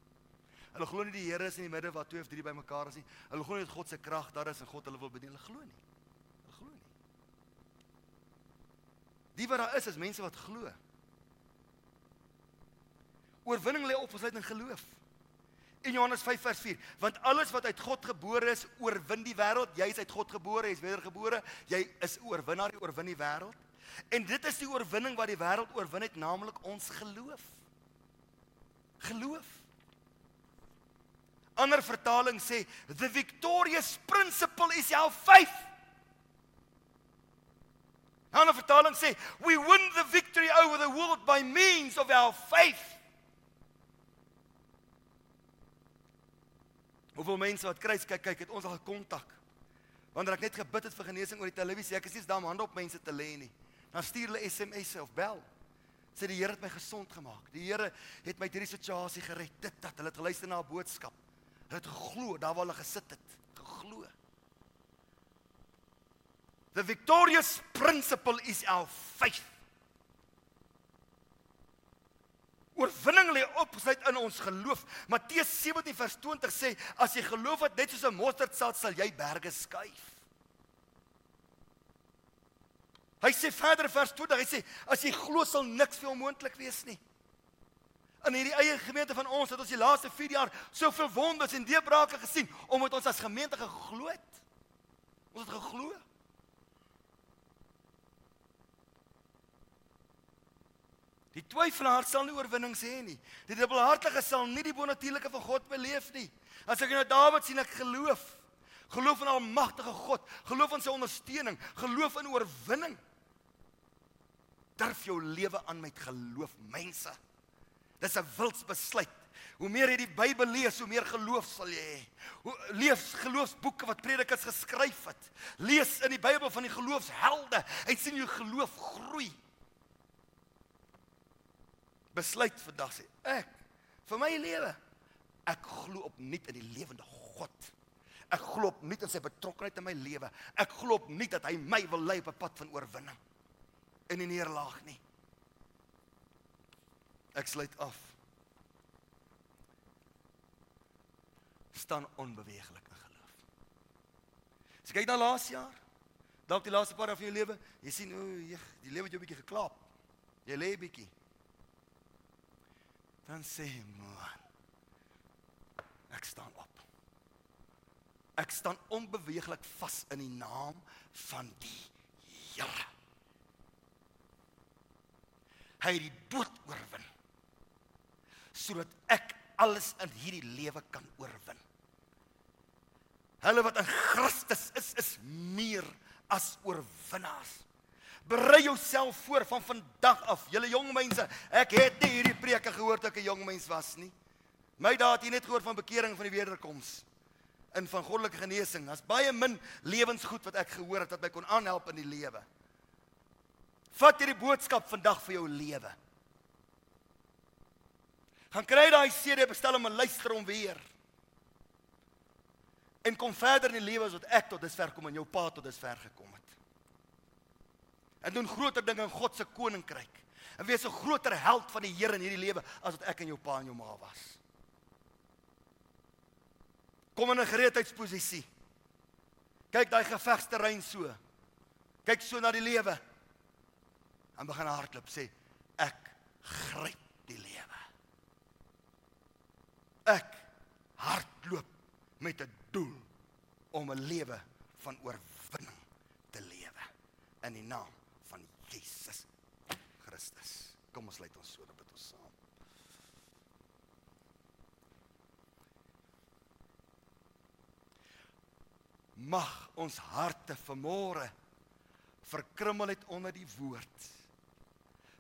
Hulle glo nie die Here is in die midde waar twee of drie bymekaar is nie. Hulle glo nie dat God se krag daar is en God hulle wil bedien. Hulle glo nie. Hulle glo nie. Die wat daar is is mense wat glo. Oorwinning lê opgesluit in geloof. In Johannes 5 vers 4, want alles wat uit God gebore is, oorwin die wêreld. Jy is uit God gebore, jy is wedergebore. Jy is oorwinnaar, jy oorwin die wêreld. En dit is die oorwinning wat die wêreld oorwin het, naamlik ons geloof. Geloof. Ander vertaling sê the victorious principle is our faith. Ander vertaling sê we win the victory over the world by means of our faith. Hoeveel mense wat kruis kyk kyk het ons al gekontak. Wanneer ek net gebid het vir genesing oor die televisie, ek is nie daar om hande op mense te lê nie. Dan stuur hulle SMS'e of bel. Sê die Here het my gesond gemaak. Die Here het my uit hierdie situasie gered. Dit dat hulle het geluister na 'n boodskap. Hulle het geglo daar waar hulle gesit het. Geglo. The victorious principle is our faith. Oorwinning lê opgesluit in ons geloof. Matteus 17 vers 20 sê as jy geloof het net soos 'n mosterdsaad sal jy berge skuif. Hy sê verder vers 20, hy sê as jy glo sal niks vir onmoontlik wees nie. In hierdie eie gemeente van ons het ons die laaste 4 jaar soveel wonders en deurbrake gesien omdat ons as gemeente geglo het. Ons het geglo. Die twyfelaar sal nie oorwinning hê nie. Die dubbelhartige sal nie die bonatuurlike van God beleef nie. As ek nou Dawid sien ek geloof. Geloof in almagtige God, geloof in sy ondersteuning, geloof in oorwinning. Durf jou lewe aan met geloof, mense. Dis 'n wilsbesluit. Hoe meer jy die Bybel lees, hoe meer geloof sal jy hê. Lees geloofsboeke wat predikers geskryf het. Lees in die Bybel van die geloofshelde en sien jou geloof groei besluit vandag sê ek vir my lewe ek glo opnuut in die lewende God. Ek glo op nie in sy betrokkeheid in my lewe. Ek glo op nie dat hy my wil lei op 'n pad van oorwinning in die neerlaag nie. Ek sluit af. Staan onbeweeglik in geloof. As jy kyk na laas jaar, dalk die laaste paar van jou lewe, jy sien o, oh, die lewe het jou bietjie geklap. Jy lê bietjie. Dan sê jy, man, ek staan op. Ek staan onbeweeglik vas in die naam van die Here. Hy het die dood oorwin sodat ek alles in hierdie lewe kan oorwin. Hulle wat in Christus is, is meer as oorwinnaars. Berei jouself voor van vandag af. Julle jong mense, ek het nie hierdie preke gehoor toe ek 'n jong mens was nie. My daad het jy net gehoor van bekering van die wederkoms in van goddelike genesing. Daar's baie min lewensgoed wat ek gehoor het wat my kon aanhelp in die lewe. Vat hierdie boodskap vandag vir jou lewe. Gaan kry daai CD, bestel hom en luister hom weer. En kom verder in die lewe as wat ek tot dusver kom en jou pa tot dusver gekom het. En doen groter dinge in God se koninkryk. En wees 'n groter held van die Here in hierdie lewe as wat ek en jou pa en jou ma was. Kom in 'n gereedheidsposisie. Kyk daai gevegsterrein so. Kyk so na die lewe. En begin hardloop sê ek gryp die lewe. Ek hardloop met 'n doel om 'n lewe van oorwinning te lewe in die naam van Jesus Christus. Kom ons lê ons so op dit ons saam. Mag ons harte vanmôre verkrummel het onder die woord.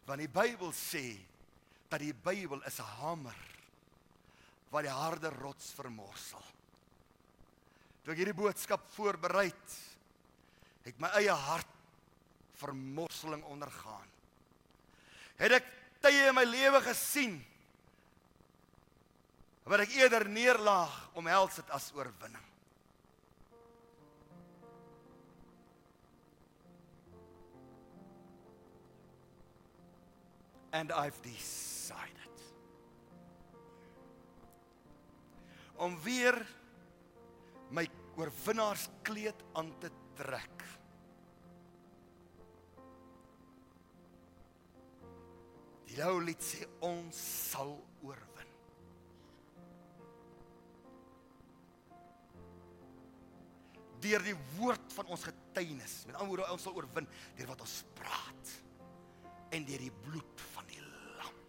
Want die Bybel sê dat die Bybel is 'n hamer wat die harde rots vermorsel. Toe ek hierdie boodskap voorberei het, het my eie hart vermorseling ondergaan. Het ek tye in my lewe gesien wat ek eerder neerlaag omhels het as oorwinning. And I've decided om weer my oorwinnaarskleed aan te trek. Die ou lied sê ons sal oorwin. Deur die woord van ons getuienis, met ander woorde ons sal oorwin deur wat ons praat en deur die bloed van die lam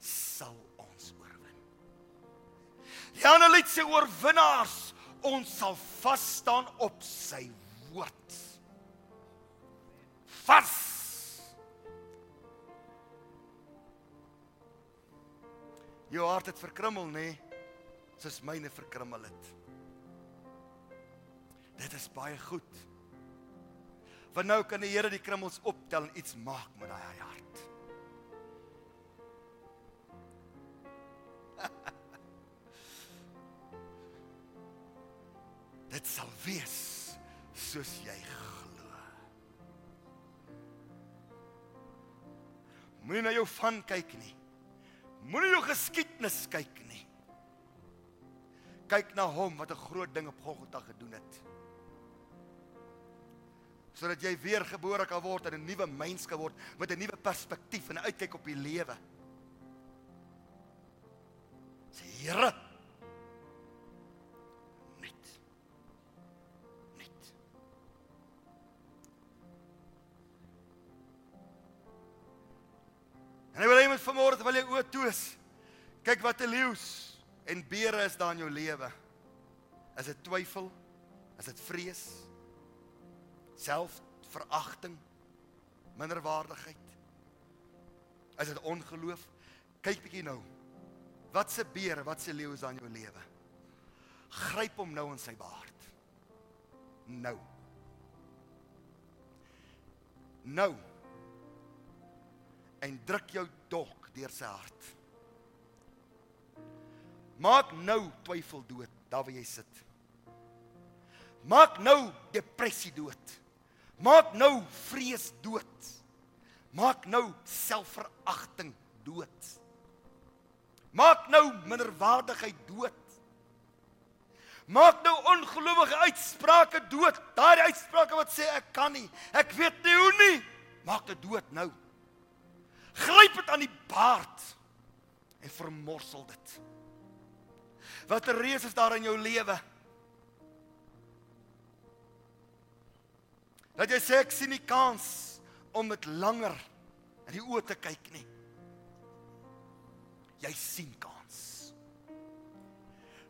sal ons oorwin. Die ander lied sê oorwinnaars, ons sal vas staan op sy woord. Vas. Jou hart het verkrummel, nê? Nee, soos myne verkrummel het. Dit is baie goed. Want nou kan die Here die krummels optel en iets maak met daai hart. Dit sal wees soos jy glo. Moenie na jou van kyk nie. Moenie jou geskiedenis kyk nie. Kyk na hom wat 'n groot ding op Golgotha gedoen het sodat jy weer gebore kan word en 'n nuwe mens kan word met 'n nuwe perspektief en 'n uitkyk op die lewe. Sê Here. En ek wil hê jy moet vanmôre terwyl jy oë toe is, kyk wat 'n leeu's en beere is daar in jou lewe. Is dit twyfel? Is dit vrees? selfveragting, minderwaardigheid? Is dit ongeloof? Kyk bietjie nou. Wat se beer, wat se leeu is aan jou lewe? Gryp hom nou in sy baard. Nou. Nou. En druk jou dolk deur sy hart. Maak nou twyfel dood, daar waar jy sit. Maak nou depressie dood. Maak nou vrees dood. Maak nou selfveragting dood. Maak nou minderwaardigheid dood. Maak nou ongelowige uitsprake dood. Daardie uitsprake wat sê ek kan nie, ek weet nie hoe nie. Maak dit dood nou. Gryp dit aan die baard en vermorsel dit. Watter reus is daar in jou lewe? Dat jy sê ek sien nie kans om dit langer in die oë te kyk nie. Jy sien kans.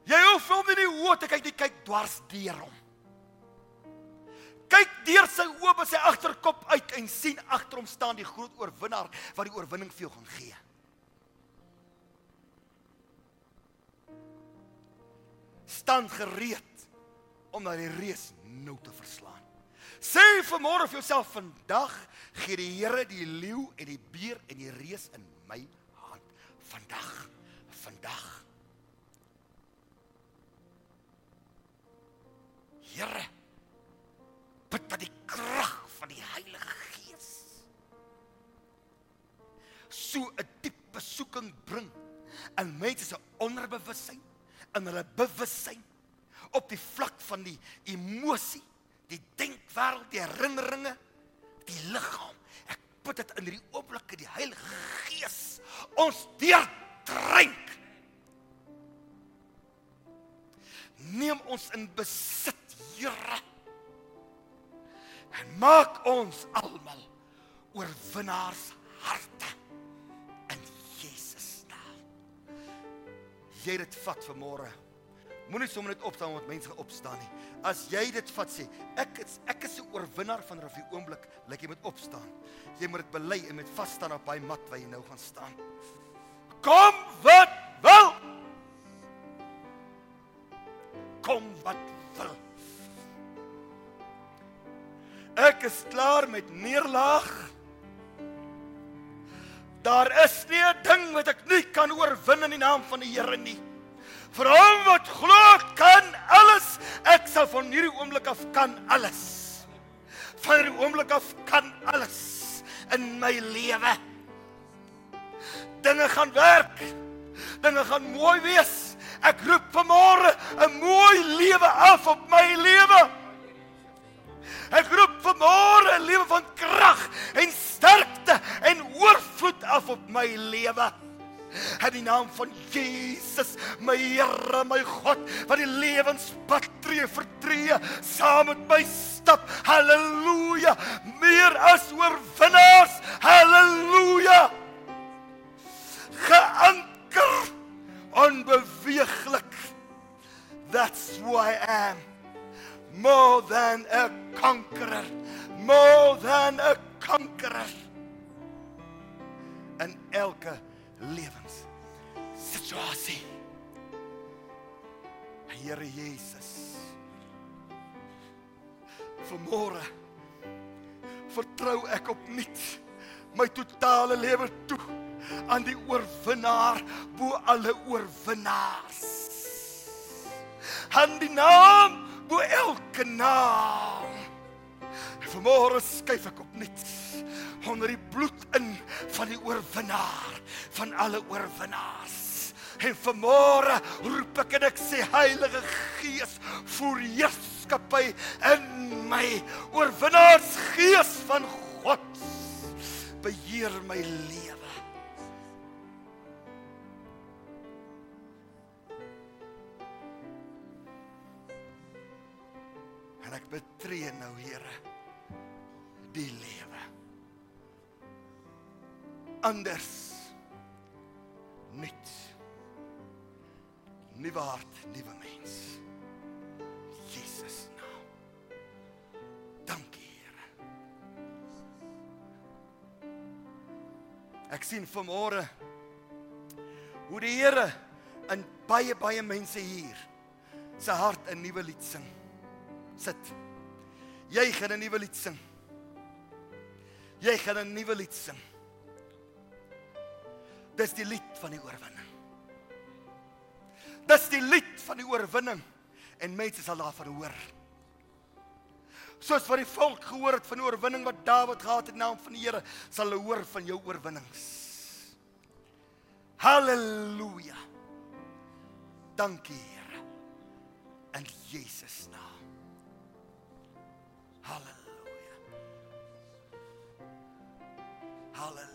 Jy hoef hom nie in die oë te kyk nie, kyk dwars deur hom. Kyk deur sy oë by sy agterkop uit en sien agter hom staan die groot oorwinnaar wat die oorwinning vir jou gaan gee. Staan gereed om na die reus nou te verslaan. Sê vanmôre vir jouself vandag gee die Here die leeu en die beer en die reus in my hand. Vandag. Vandag. Here bid dat die krag van die Heilige Gees so 'n diep besoeking bring in mense se onderbewussyn, in hulle bewussyn op die vlak van die emosie, die denkwêreld, die herinneringe, die liggaam. Ek bid dit in hierdie oomblik die Heilige Gees ons deurdrink. Neem ons in besit, Here en maak ons almal oorwinnaars harte in Jesus naam. Jy dit vat vanmôre. Moenie sommer net opstaan omdat mense opstaan nie. As jy dit vat sê, ek is ek is 'n oorwinnaar vanaf die oomblik dat jy moet opstaan. Jy moet dit bely en met vas staan op daai mat waar jy nou gaan staan. Kom wat wil. Kom wat Ek is klaar met neerlaag. Daar is nie 'n ding wat ek nie kan oorwin in die naam van die Here nie. Vir hom wat glo kan alles. Ek sal van hierdie oomblik af kan alles. Van hierdie oomblik af kan alles in my lewe. Dinge gaan werk. Dinge gaan mooi wees. Ek roep vanmôre 'n mooi lewe af op my lewe. Ek roep vanmôre 'n lewe van krag en sterkte en oorvloed af op my lewe. In die naam van Jesus, my Here, my God, wat die lewenspad tree vir tree saam met my stap. Halleluja! Meer as oorwinnaars. Halleluja! Geanker, onbeweeglik. That's who I am more than a conqueror. More than a conqueror. In elke lewens situasie. Here Jesus. Vanmôre vertrou ek opnuut my totale lewe toe aan die oorwinnaar bo alle oorwinnaars. Aan die naam bo elke naam. Vanmôre skuif ek opnuut onder die bloed in van die oorwinnaar van alle oorwinnaars. En vanmôre roep ek en ek sê Heilige Gees, voer heerskappy in my oorwinnaarsgees van God. Beheer my lewe. Betree nou, Here, die lewe. Anders. Nuut. Nuwe hart, nuwe mens. Jesus naam. Dankie, Here. Ek sien vanmôre hoe die Here in baie baie mense hier se hart 'n nuwe lied sing sit. Jy gaan 'n nuwe lied sing. Jy gaan 'n nuwe lied sing. Dis die lied van die oorwinning. Dis die lied van die oorwinning en mense sal daarvan hoor. Soos wat die volk gehoor het van die oorwinning wat Dawid gehad het in naam van die Here, sal hulle hoor van jou oorwinnings. Halleluja. Dankie Here. In Jesus naam. Halleluja. Halleluja.